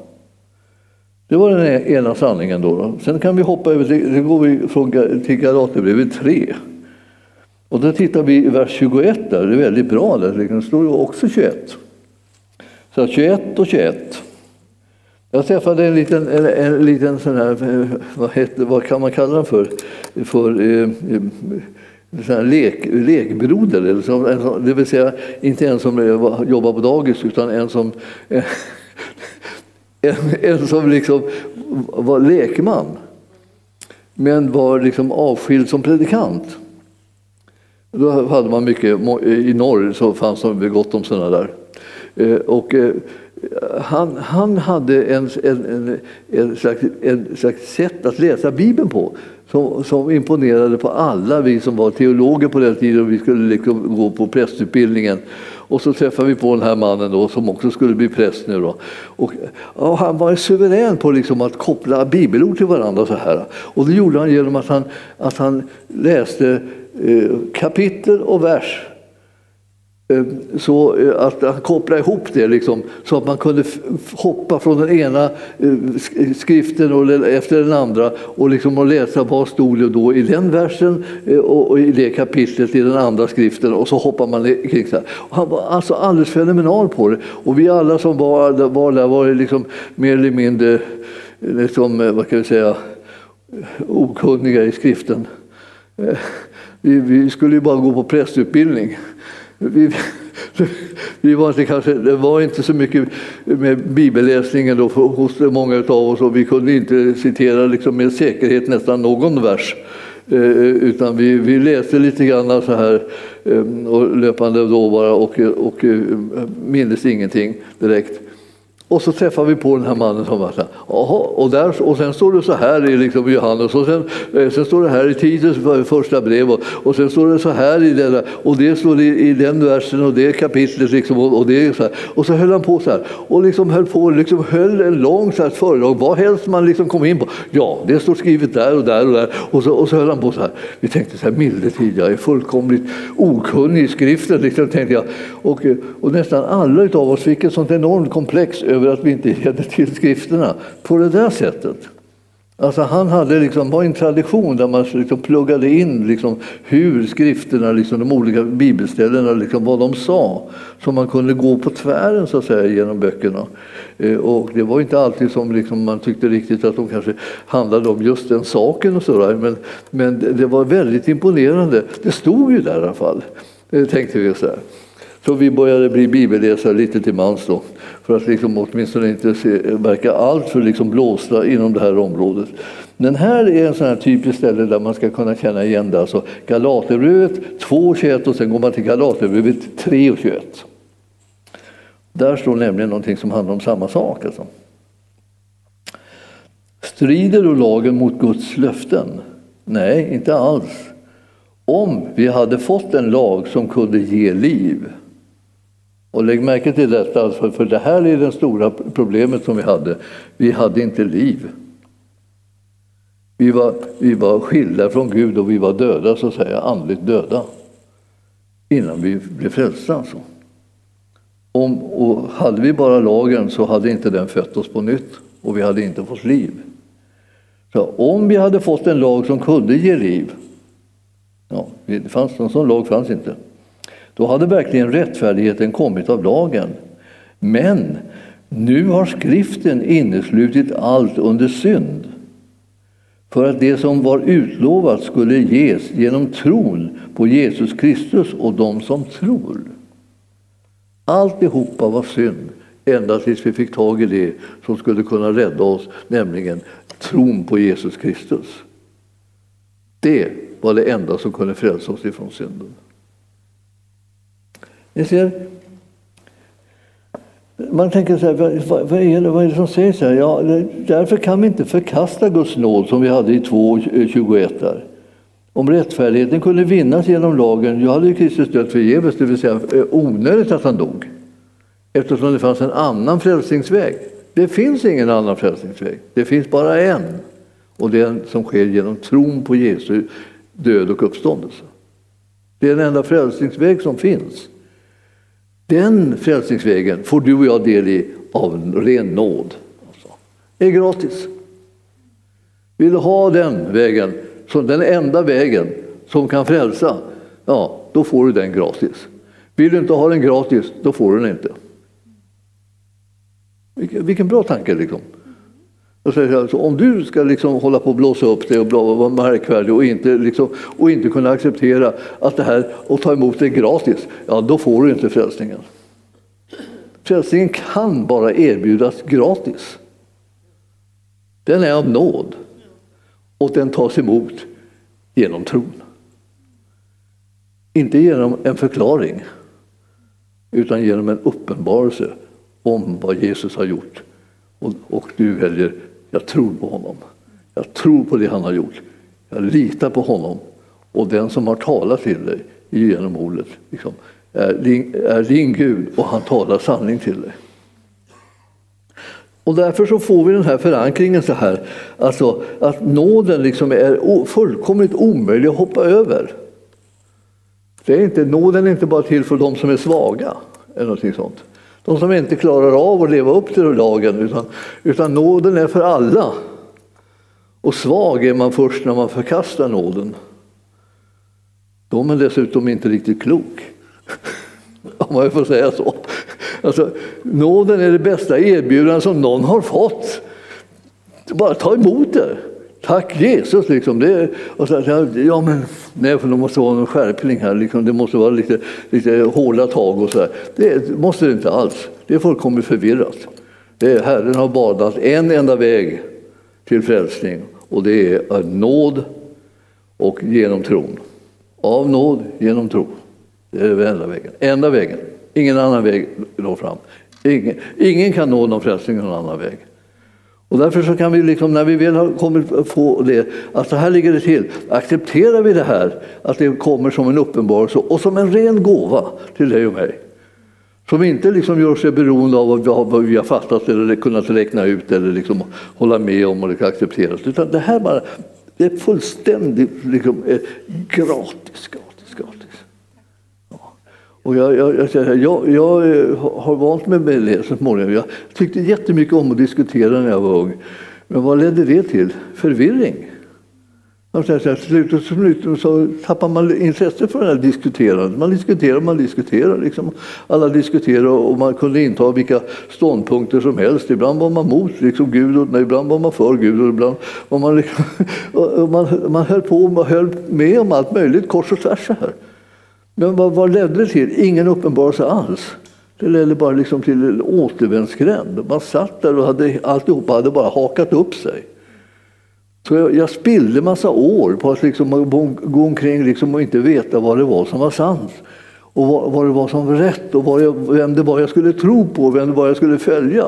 Det var den ena sanningen. Då. Sen kan vi hoppa över till, går vi från, till Galaterbrevet 3. Och då tittar vi i vers 21 där, det är väldigt bra, där. det står ju också 21. Så 21 och 21. Jag träffade en liten, en, en liten sån här, vad, heter, vad kan man kalla den för? för eh, eh sån här lek, lekbroder, eller så, det vill säga inte en som jobbar på dagis utan en som, en, en som liksom var lekman men var liksom avskild som predikant. Då hade man mycket, I norr så fanns det gott om sådana där. Eh, och eh, han, han hade en, en, en, en, slags, en slags sätt att läsa Bibeln på som, som imponerade på alla vi som var teologer på den tiden och vi skulle liksom gå på prästutbildningen. Och så träffade vi på den här mannen då, som också skulle bli präst nu. Då. Och, och han var suverän på liksom att koppla bibelord till varandra. Så här. Och det gjorde han genom att han, att han läste Eh, kapitel och vers eh, så eh, att han kopplade ihop det liksom, så att man kunde hoppa från den ena skriften skriften efter den andra och, liksom och läsa vad stod det då i den versen och i det kapitlet i den andra skriften och så hoppar man kring. Så Och han var alltså alldeles fenomenal på det och vi alla som var, var där var liksom mer eller mindre liksom, vad kan vi säga, okunniga i skriften. Vi, vi skulle ju bara gå på prästutbildning vi, vi var inte kanske, det var inte så mycket med bibelläsningen då hos många av oss och vi kunde inte citera liksom med säkerhet nästan någon vers. Eh, utan vi, vi läste lite grann så här eh, och löpande då bara och, och eh, mindes ingenting direkt. Och så träffar vi på den här mannen som var så här, och, där, och sen står det så här i liksom Johannes och sen, eh, sen står det här i Titus eh, första brev och, och sen står det så här i den och det står i, i den versen och det kapitlet liksom, och, och, det så här. Och så höll han på så här och liksom höll på liksom höll en lång så här föredrag, vad helst man liksom kom in på. Ja, det står skrivet där och där och där och så, och så höll han på så här. Vi tänkte så här, milde tid, jag är fullkomligt okunnig i skriften liksom, tänkte jag. Och, och nästan alla av oss fick ett sånt enormt komplex över att vi inte kände till skrifterna på det där sättet. Alltså han hade liksom, var en tradition där man liksom pluggade in liksom hur skrifterna, liksom de olika bibelställena, liksom vad de sa. Så man kunde gå på tvären så att säga genom böckerna. Eh, och det var inte alltid som liksom man tyckte riktigt att de kanske handlade om just den saken och sådär. Men, men det var väldigt imponerande. Det stod ju där i alla fall, eh, tänkte vi så här. Så vi började bli bibelläsare lite till mans då, för att liksom åtminstone inte se, verka alltför liksom blåsta inom det här området. Men här är en sån här typisk ställe där man ska kunna känna igen det. Alltså Galaterbrevet 2.21 och sen går man till Galaterbrevet 3.21. Där står nämligen någonting som handlar om samma sak. Alltså. Strider då lagen mot Guds löften? Nej, inte alls. Om vi hade fått en lag som kunde ge liv och lägg märke till detta, alltså, för det här är det stora problemet som vi hade. Vi hade inte liv. Vi var, vi var skilda från Gud och vi var döda, så att säga, andligt döda. Innan vi blev frälsta. Alltså. Om, och hade vi bara lagen så hade inte den fött oss på nytt och vi hade inte fått liv. Så om vi hade fått en lag som kunde ge liv, ja, det fanns, någon sån lag fanns inte. Då hade verkligen rättfärdigheten kommit av lagen. Men nu har skriften inneslutit allt under synd för att det som var utlovat skulle ges genom tron på Jesus Kristus och de som tror. Alltihopa var synd ända tills vi fick tag i det som skulle kunna rädda oss, nämligen tron på Jesus Kristus. Det var det enda som kunde frälsa oss ifrån synden. Ni ser, man tänker så här, vad, vad, är det, vad är det som sägs här? Ja, därför kan vi inte förkasta Guds nåd som vi hade i 2.21 eh, där. Om rättfärdigheten kunde vinnas genom lagen, då hade Kristus dött förgäves, det vill säga eh, onödigt att han dog. Eftersom det fanns en annan frälsningsväg. Det finns ingen annan frälsningsväg, det finns bara en. Och det är den som sker genom tron på Jesu död och uppståndelse. Det är den enda frälsningsväg som finns. Den frälsningsvägen får du och jag del i av ren nåd. Det är gratis. Vill du ha den vägen, som den enda vägen som kan frälsa, ja, då får du den gratis. Vill du inte ha den gratis, då får du den inte. Vilken, bra tanke liksom. Alltså, om du ska liksom hålla på och blåsa upp dig och vara märkvärdig och inte, liksom, och inte kunna acceptera att det här och ta emot det gratis, ja då får du inte frälsningen. Frälsningen kan bara erbjudas gratis. Den är av nåd och den tas emot genom tron. Inte genom en förklaring utan genom en uppenbarelse om vad Jesus har gjort. Och, och du väljer jag tror på honom. Jag tror på det han har gjort. Jag litar på honom. Och den som har talat till dig genom ordet liksom, är, din, är din Gud och han talar sanning till dig. Och därför så får vi den här förankringen så här, alltså att nåden liksom är fullkomligt omöjlig att hoppa över. Det är inte, nåden är inte bara till för de som är svaga, eller någonting sånt. De som inte klarar av att leva upp till lagen, utan, utan nåden är för alla. Och svag är man först när man förkastar nåden. Då är man dessutom inte riktigt klok. Om man får säga så. Alltså, nåden är det bästa erbjudandet som någon har fått. Bara ta emot det. Tack Jesus! Liksom. Det, och så, ja, men, nej, för det måste vara någon skärpning här. Liksom. Det måste vara lite, lite hårda tag och så Här. Det måste det inte alls. Det är fullkomligt förvirrat. Det är, Herren har badat en enda väg till frälsning och det är nåd och genom tron. Av nåd genom tro. Det är den enda vägen. Enda vägen. Ingen annan väg når fram. Ingen, ingen kan nå någon frälsning någon annan väg. Och därför så kan vi, liksom, när vi väl har kommit få det, att så här ligger det till. Accepterar vi det här, att det kommer som en uppenbarelse och som en ren gåva till dig och mig. Som inte liksom gör sig beroende av vad vi har fattat eller kunnat räkna ut eller liksom hålla med om och acceptera. Utan det här bara, det är fullständigt liksom, eh, gratis, gratis. Och jag, jag, jag, jag, eh, har vant mig med det så småningom. Jag tyckte jättemycket om att diskutera när jag var ung. Men vad ledde det till? Förvirring. Till slut så tappar man intresse för det här diskuterandet. Man diskuterar, man diskuterar. Liksom. Alla diskuterar och man kunde inta vilka ståndpunkter som helst. Ibland var man mot liksom, Gud, och ibland var man för Gud. Och ibland var man, liksom, och man, man höll på och höll med om allt möjligt kors och tvärs. Här. Men vad, vad ledde det till? Ingen uppenbarelse alls. Det ledde bara liksom till en återvändsgränd. Man satt där och hade, alltihopa hade bara hakat upp sig. Så jag, jag spillde massa år på att liksom gå omkring liksom och inte veta vad det var som var sant. Och vad, vad det var som var rätt och vad jag, vem det var jag skulle tro på och vem det var jag skulle följa.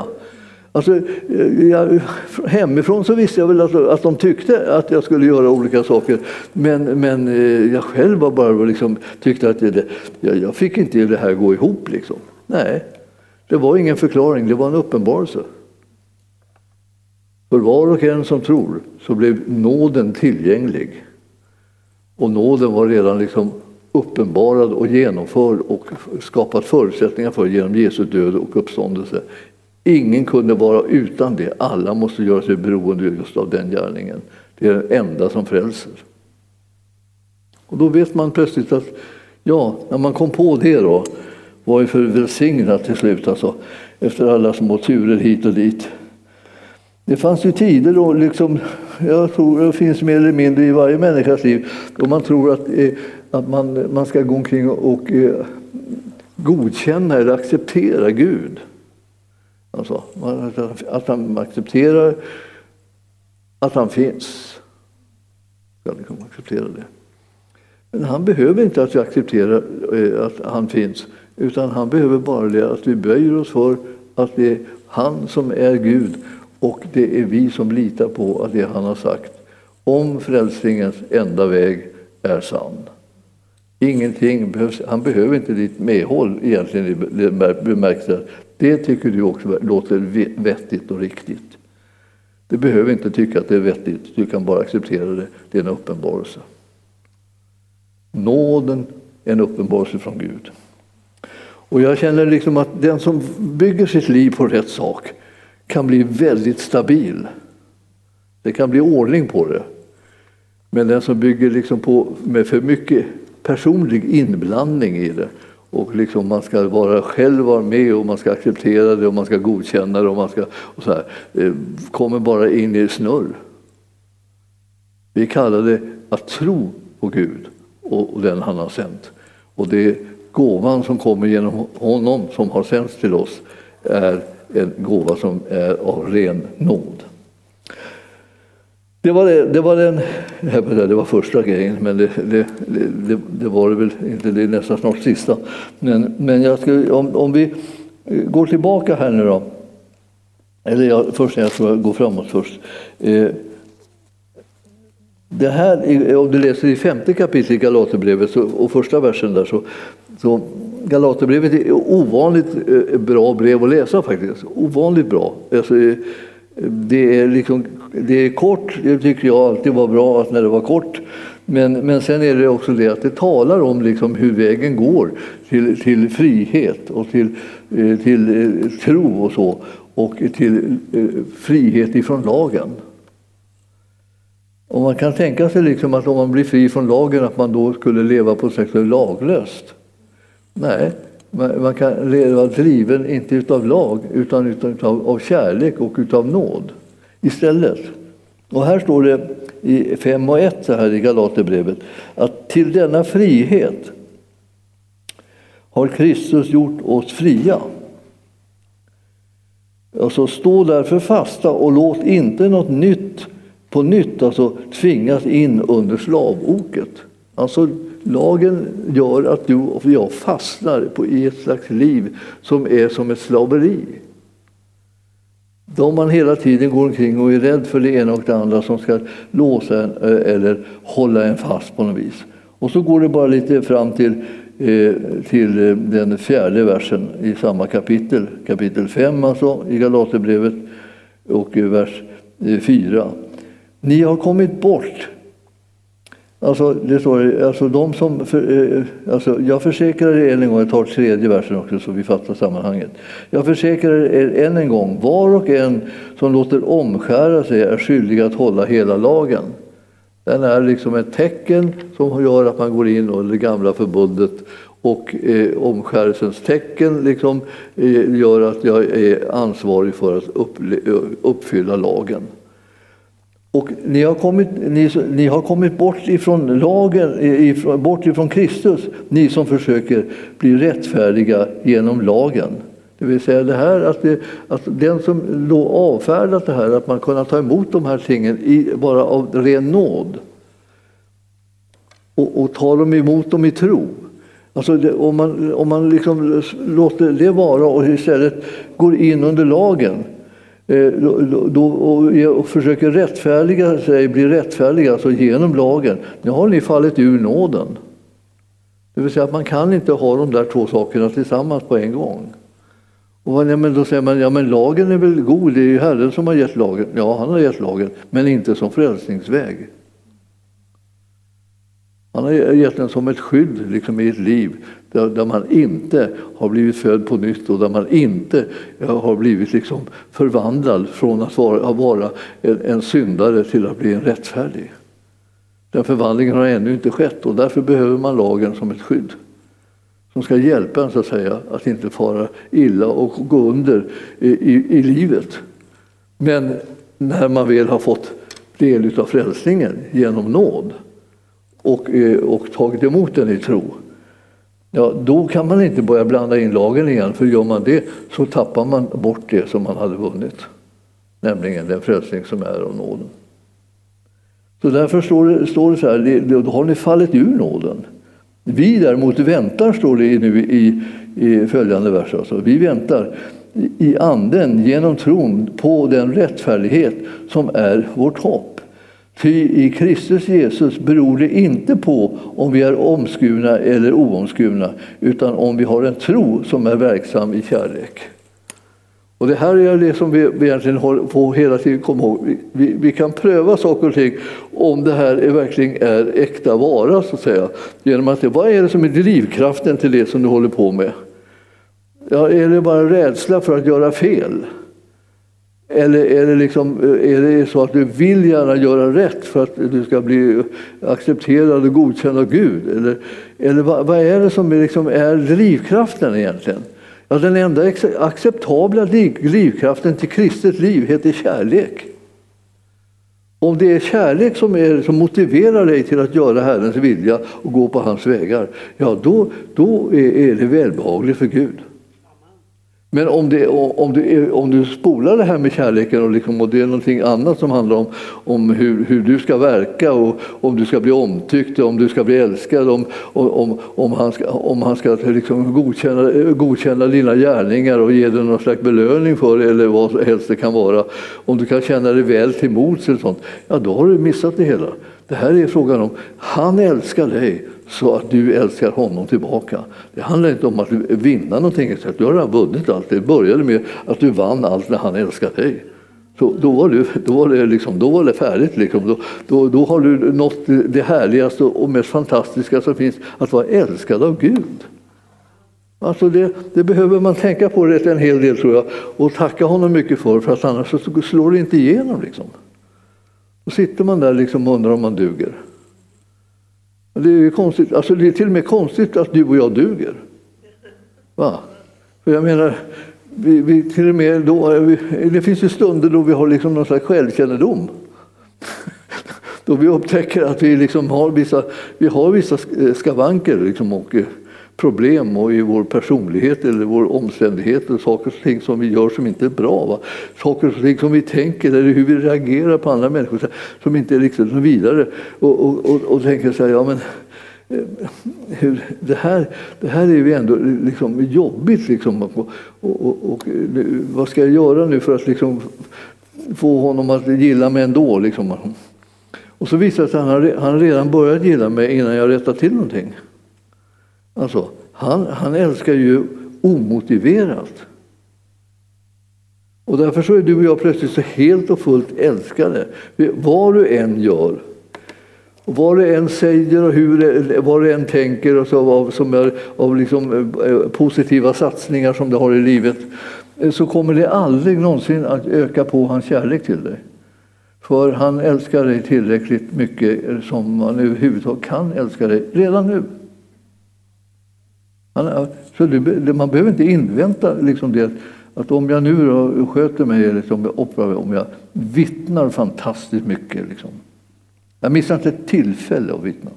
Alltså, eh, jag, hemifrån så visste jag väl att, att de tyckte att jag skulle göra olika saker. Men, men eh, jag själv var bara liksom, tyckte att det, jag, jag fick inte det här gå ihop. Liksom. Nej, det var ingen förklaring, det var en uppenbarelse. För var och en som tror så blev nåden tillgänglig. Och nåden var redan liksom uppenbarad och genomförd och skapat förutsättningar för genom Jesu död och uppståndelse. Ingen kunde vara utan det. Alla måste göra sig beroende just av den gärningen. Det är den enda som frälser. Och då vet man plötsligt att, ja, när man kom på det då, var ju för välsignat till slut alltså, efter alla små turer hit och dit. Det fanns ju tider då, liksom, jag tror det finns mer eller mindre i varje människas liv, då man tror att, eh, att man, man ska gå omkring och, och eh, godkänna eller acceptera Gud. Alltså, att han accepterar att han finns. Ska liksom acceptera det. Men han behöver inte att vi accepterar eh, att han finns, utan han behöver bara det att vi böjer oss för att det är han som är Gud och det är vi som litar på att det han har sagt om frälsningens enda väg är sann. Ingenting behövs, han behöver inte ditt medhåll egentligen i bemärkelsen. Det tycker du också låter vettigt och riktigt. Du behöver inte tycka att det är vettigt, du kan bara acceptera det. Det är en uppenbarelse. Nåden är en uppenbarelse från Gud. Och jag känner liksom att den som bygger sitt liv på rätt sak kan bli väldigt stabil. Det kan bli ordning på det. Men den som bygger liksom på, med för mycket personlig inblandning i det och liksom man ska vara själv vara med och man ska acceptera det och man ska godkänna det och man ska och så här, eh, kommer bara in i snurr. Vi kallar det att tro på Gud och, och den han har sänt. Och det gåvan som kommer genom honom som har sänts till oss är en gåva som är av ren nåd. Det var, det, det var, den, det var första grejen, men det, det, det, det var det väl inte. Det är nästan snart sista. Men, men jag ska, om, om vi eh, går tillbaka här nu då. Eller jag, först, jag tror jag går framåt först. Eh, det här, om du läser i femte kapitlet i Galaterbrevet och första versen där så, så Galaterbrevet är ovanligt eh, bra brev att läsa faktiskt. Ovanligt bra. Alltså, eh, det, är liksom, det är kort, det tycker jag alltid var bra när det var kort. Men, men sen är det också det att det talar om liksom hur vägen går till, till frihet och till, eh, till eh, tro och så. Och till eh, frihet ifrån lagen. Och man kan tänka sig liksom att om man blir fri från lagen att man då skulle leva på ett sätt laglöst. Nej, man kan leva driven inte utav lag utan utav, av kärlek och utav nåd istället. Och här står det i 5 och 1 så här i Galaterbrevet att till denna frihet har Kristus gjort oss fria. Alltså stå därför fasta och låt inte något nytt på nytt alltså tvingas in under slavoket. Alltså Lagen gör att du och jag fastnar på, i ett slags liv som är som ett slaveri. Då man hela tiden går omkring och är rädd för det ena och det andra som ska låsa en eh, eller hålla en fast på något vis. Och så går det bara lite fram till, eh, till eh, den fjärde versen i samma kapitel, kapitel 5 alltså, i Galaterbrevet och vers 4. Ni har kommit bort Alltså, det står, alltså de som, för, eh, alltså, jag försäkrar er än en gång, jag tar tredje versen också så vi fattar sammanhanget. Jag försäkrar er än en gång, var och en som låter omskära sig är skyldig att hålla hela lagen. Den är liksom ett tecken som gör att man går in under det gamla förbundet och eh, omskärelsens tecken liksom, eh, gör att jag är ansvarig för att eh, uppfylla lagen. Och ni har kommit, ni, ni har kommit bort ifrån lagen, ifrån, bort ifrån Kristus, ni som försöker bli rättfärdiga genom lagen. Det vill säga det här att, det, att den som avfärdat det här, att man kunnat ta emot de här tingen i, bara av ren nåd och, och tar dem emot dem i tro. Alltså det, om man, om man liksom låter det vara och istället går in under lagen Eh, då, då, och, försöker rättfärdiga sig, bli rättfärdiga alltså genom lagen. Nu har ni fallit ur nåden. Det vill säga att man kan inte ha de där två sakerna tillsammans på en gång. Och ja, men då säger man, ja men lagen är väl god, det är ju Herren som har gett lagen. Ja, han har gett lagen, men inte som frälsningsväg. Han har gett den som ett skydd liksom, i ett liv där, där, man inte har blivit född på nytt och där man inte eh, har blivit liksom, förvandlad från att vara, att vara en, en syndare till att bli en rättfärdig. Den förvandlingen har ännu inte skett och därför behöver man lagen som ett skydd som ska hjälpa en så att, säga, att inte fara illa och gå under i, i, i livet. Men när man väl har fått del av frälsningen genom nåd och, eh, och tagit emot den i tro, ja, då kan man inte börja blanda in lagen igen, för gör man det så tappar man bort det som man hade vunnit, nämligen den frälsning som är av nåden. Så därför står det, står det så här, då har ni fallit ur nåden. Vi däremot väntar, står det nu i, i följande vers. Alltså. Vi väntar i anden genom tron på den rättfärdighet som är vårt hopp. Ty i Kristus Jesus beror det inte på om vi är omskurna eller oomskurna utan om vi har en tro som är verksam i kärlek. Och Det här är det som vi egentligen får hela tiden komma ihåg. Vi, vi, kan pröva saker och ting om det här är, verkligen är äkta vara, så att säga. Genom att det, vad är det som är drivkraften till det som du håller på med? Ja, är det bara rädsla för att göra fel? Eller är det, liksom, eh, är det så att du vill gärna göra rätt för att du ska bli accepterad och godkänd av Gud? Eller, eller vad, vad är det som är, liksom är drivkraften egentligen? Ja, den enda acceptabla drivkraften till kristet liv heter kärlek. Om det är kärlek som, är, som motiverar dig till att göra Herrens vilja och gå på hans vägar, ja då, då är, är det välbehagligt för Gud. Men om, det, om, du, om du spolar det här med kärleken och, liksom, och det är någonting annat som handlar om, om hur, hur du ska verka och om du ska bli omtyckt, om du ska bli älskad, om, om, om han ska, om han ska liksom godkänna, godkänna dina gärningar och ge dig någon slags belöning för det eller vad helst det kan vara. Om du kan känna dig väl till mods eller sånt, ja då har du missat det hela. Det här är frågan om, han älskar dig så att du älskar honom tillbaka. Det handlar inte om att vinna någonting, du har redan vunnit allt. Det började med att du vann allt när han älskade dig. Så då, var du, då, var det liksom, då var det färdigt. Liksom. Då, då, då har du nått det härligaste och mest fantastiska som finns, att vara älskad av Gud. Alltså det, det, behöver man tänka på rätt en hel del tror jag och tacka honom mycket för, för att annars så slår det inte igenom. Liksom. Då sitter man där liksom och undrar om man duger. Det är, konstigt. Alltså det är till och med konstigt att du och jag duger. Va? För jag menar, vi, vi till och med då, vi, det finns ju stunder då vi har liksom någon slags självkännedom. då vi upptäcker att vi liksom har vissa, vi har vissa skavanker liksom och problem och i vår personlighet eller vår omständighet och saker och ting som vi gör som inte är bra. Va? Saker och ting som vi tänker eller hur vi reagerar på andra människor som inte är riktigt så vidare. Och, och, och, och tänker så här, ja men eh, hur, det, här, det här är ju ändå liksom jobbigt. Liksom, och, och, och, vad ska jag göra nu för att liksom få honom att gilla mig ändå? Liksom. Och så visar det sig att han, han redan börjat gilla mig innan jag rättat till någonting. Alltså, han, han älskar ju omotiverat. Och därför så är du och jag plötsligt så helt och fullt älskade. Vad du än gör. Vad du än säger och hur vad du än tänker och så, av, som är, av liksom, eh, positiva satsningar som du har i livet eh, så kommer det aldrig någonsin att öka på hans kärlek till dig. För han älskar dig tillräckligt mycket som man överhuvudtaget kan älska dig redan nu. Så det, man behöver inte invänta liksom det att om jag nu då sköter mig, liksom, eller om jag vittnar fantastiskt mycket. Liksom. Jag missar inte ett tillfälle att vittna.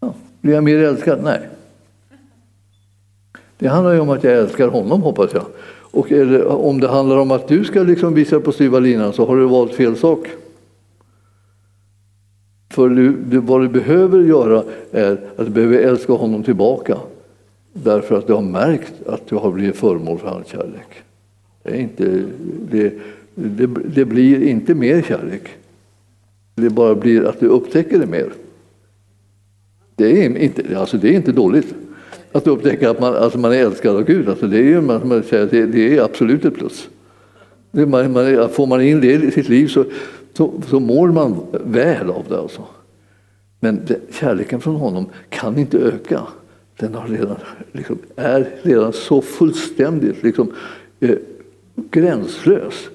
Ja. Blir jag mer älskad? Nej. Det handlar ju om att jag älskar honom, hoppas jag. Och det, om det handlar om att du ska liksom visa på styva linan så har du valt fel sak. För du, du, vad du behöver göra är att du behöver älska honom tillbaka. Därför att du har märkt att du har blivit föremål för hans kärlek. Det, är inte, det, det, det blir inte mer kärlek. Det bara blir att du upptäcker det mer. Det är inte, alltså det är inte dåligt att upptäcka att man, alltså man är älskad av Gud. Alltså det, är, man, man säger, det, det är absolut ett plus. Det, man, man, får man in det i sitt liv så, så, så mår man väl av det. Alltså. Men det, kärleken från honom kan inte öka. Den har redan, liksom, är redan så fullständigt liksom, eh, gränslös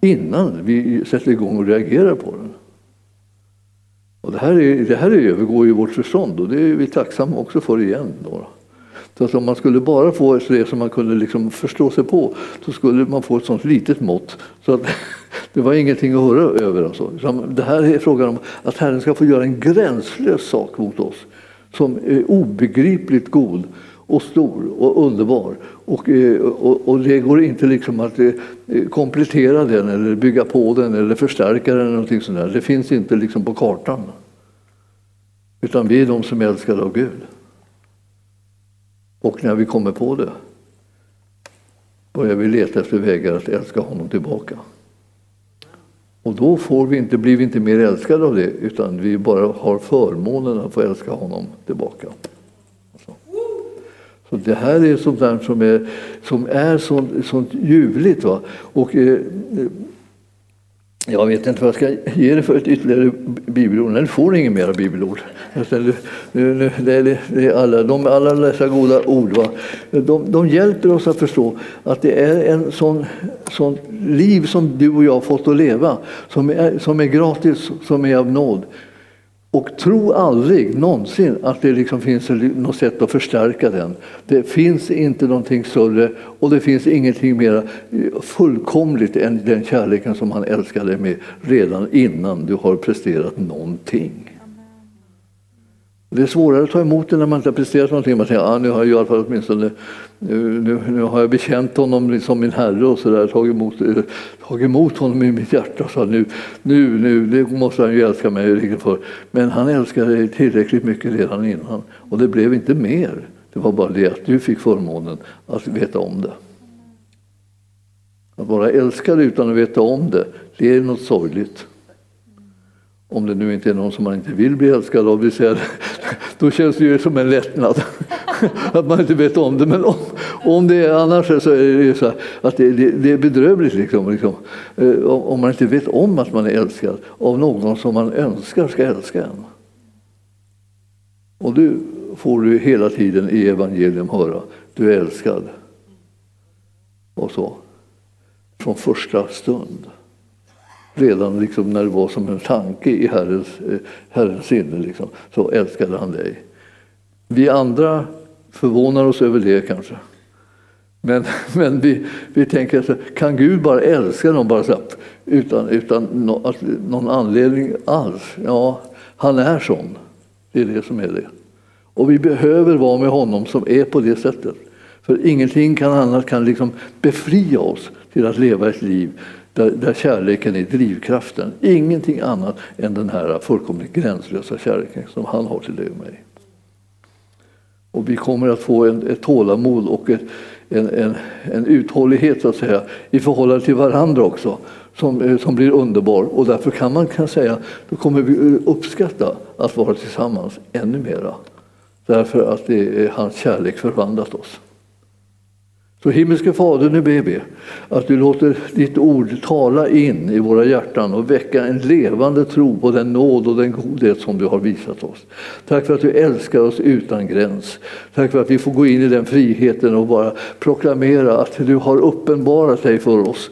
innan vi sätter igång och reagerar på den. Och det här, är, det här övergår ju vårt förstånd och det är vi tacksamma också för igen. Då. Så att om man skulle bara få det som man kunde liksom förstå sig på så skulle man få ett sånt litet mått så att det var ingenting att höra över. Alltså. Det här är frågan om att Herren ska få göra en gränslös sak mot oss som är obegripligt god och stor och underbar. Och, eh, och, och, det går inte liksom att eh, komplettera den eller bygga på den eller förstärka den. Eller någonting sånt där. Det finns inte liksom på kartan. Utan vi är de som är älskade av Gud. Och när vi kommer på det börjar vi leta efter vägar att älska honom tillbaka. Och då får vi inte, blir vi inte mer älskade av det utan vi bara har förmånen att få älska honom tillbaka. Alltså. Så det här är sånt där som är, som är sånt, sånt ljuvligt. Va? Och, eh, jag vet inte vad jag ska ge dig för ett ytterligare bibelord. Nej, du får inget mer bibelord. Alltså, det är alla, de, alla dessa goda ord va? De, de hjälper oss att förstå att det är en sån, sån liv som du och jag har fått att leva som är, som är gratis, som är av nåd. Och tro aldrig någonsin att det liksom finns något sätt att förstärka den. Det finns inte någonting större och det finns ingenting mer fullkomligt än den kärleken som han älskade dig med redan innan du har presterat någonting. Det är svårare att ta emot det när man inte har presterat någonting. Man tänker ah, nu har jag i alla fall åtminstone nu, nu, nu har jag bekänt honom som min herre och så där, tagit, emot, eh, tagit emot honom i mitt hjärta. Så nu, nu, nu det måste han ju älska mig för. Men han älskade dig tillräckligt mycket redan innan och det blev inte mer. Det var bara det att du fick förmånen att veta om det. Att vara älskad utan att veta om det, det är något sorgligt. Om det nu inte är någon som man inte vill bli älskad av, då känns det ju som en lättnad att man inte vet om det. Men om, om det är annars så är det så att det, det, det är bedrövligt liksom, liksom, eh, om man inte vet om att man är älskad av någon som man önskar ska älska en. Och du får du hela tiden i evangelium höra, du är älskad. Och så. Från första stund redan liksom när det var som en tanke i Herrens, eh, Herrens sinne, liksom, så älskade han dig. Vi andra förvånar oss över det kanske. Men, men vi, vi tänker, så, kan Gud bara älska någon bara så, utan, utan no, någon anledning alls? Ja, han är sån. Det är det som är det. Och vi behöver vara med honom som är på det sättet. För ingenting kan annat kan liksom befria oss till att leva ett liv där, där kärleken är drivkraften. Ingenting annat än den här fullkomligt gränslösa kärleken som han har till dig och mig. Och vi kommer att få en, ett tålamod och ett, en, en, en uthållighet så att säga, i förhållande till varandra också som, eh, som blir underbar. Och därför kan man kan säga då kommer vi uppskatta att vara tillsammans ännu mera. Därför att det är hans kärlek förvandlat oss. Så himmelske Fader, nu ber vi att du låter ditt ord tala in i våra hjärtan och väcka en levande tro på den nåd och den godhet som du har visat oss. Tack för att du älskar oss utan gräns. Tack för att vi får gå in i den friheten och bara proklamera att du har uppenbarat dig för oss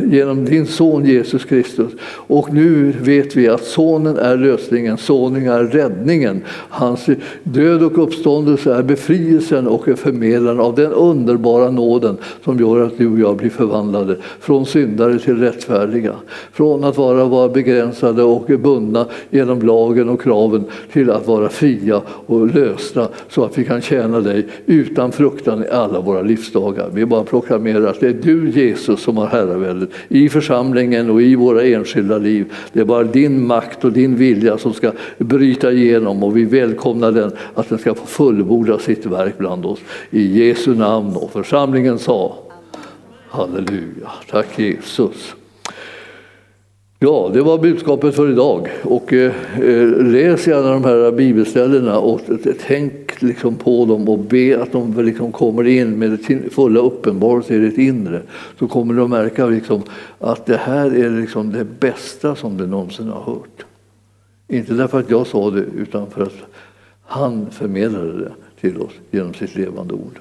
genom din son Jesus Kristus. Och nu vet vi att sonen är lösningen, sonen är räddningen. Hans död och uppståndelse är befrielsen och förmedlaren av den underbara nåden som gör att du och jag blir förvandlade från syndare till rättfärdiga. Från att vara, vara begränsade och bundna genom lagen och kraven till att vara fria och lösta så att vi kan tjäna dig utan fruktan i alla våra livsdagar. Vi bara proklamerar att det är du Jesus som har herraväldet i församlingen och i våra enskilda liv. Det är bara din makt och din vilja som ska bryta igenom och vi välkomnar den att den ska få fullborda sitt verk bland oss. I Jesu namn och församlingen församlingen sa Halleluja, tack Jesus. Ja, det var budskapet för idag. Och eh, eh läs gärna de här bibelställena och tänk liksom på dem och be att de liksom kommer in med sin fulla uppenbarelse i ditt inre. Så kommer du att märka liksom att det här är liksom det bästa som du någonsin har hört. Inte därför att jag sa det, utan för att han förmedlade det till oss genom sitt levande ord.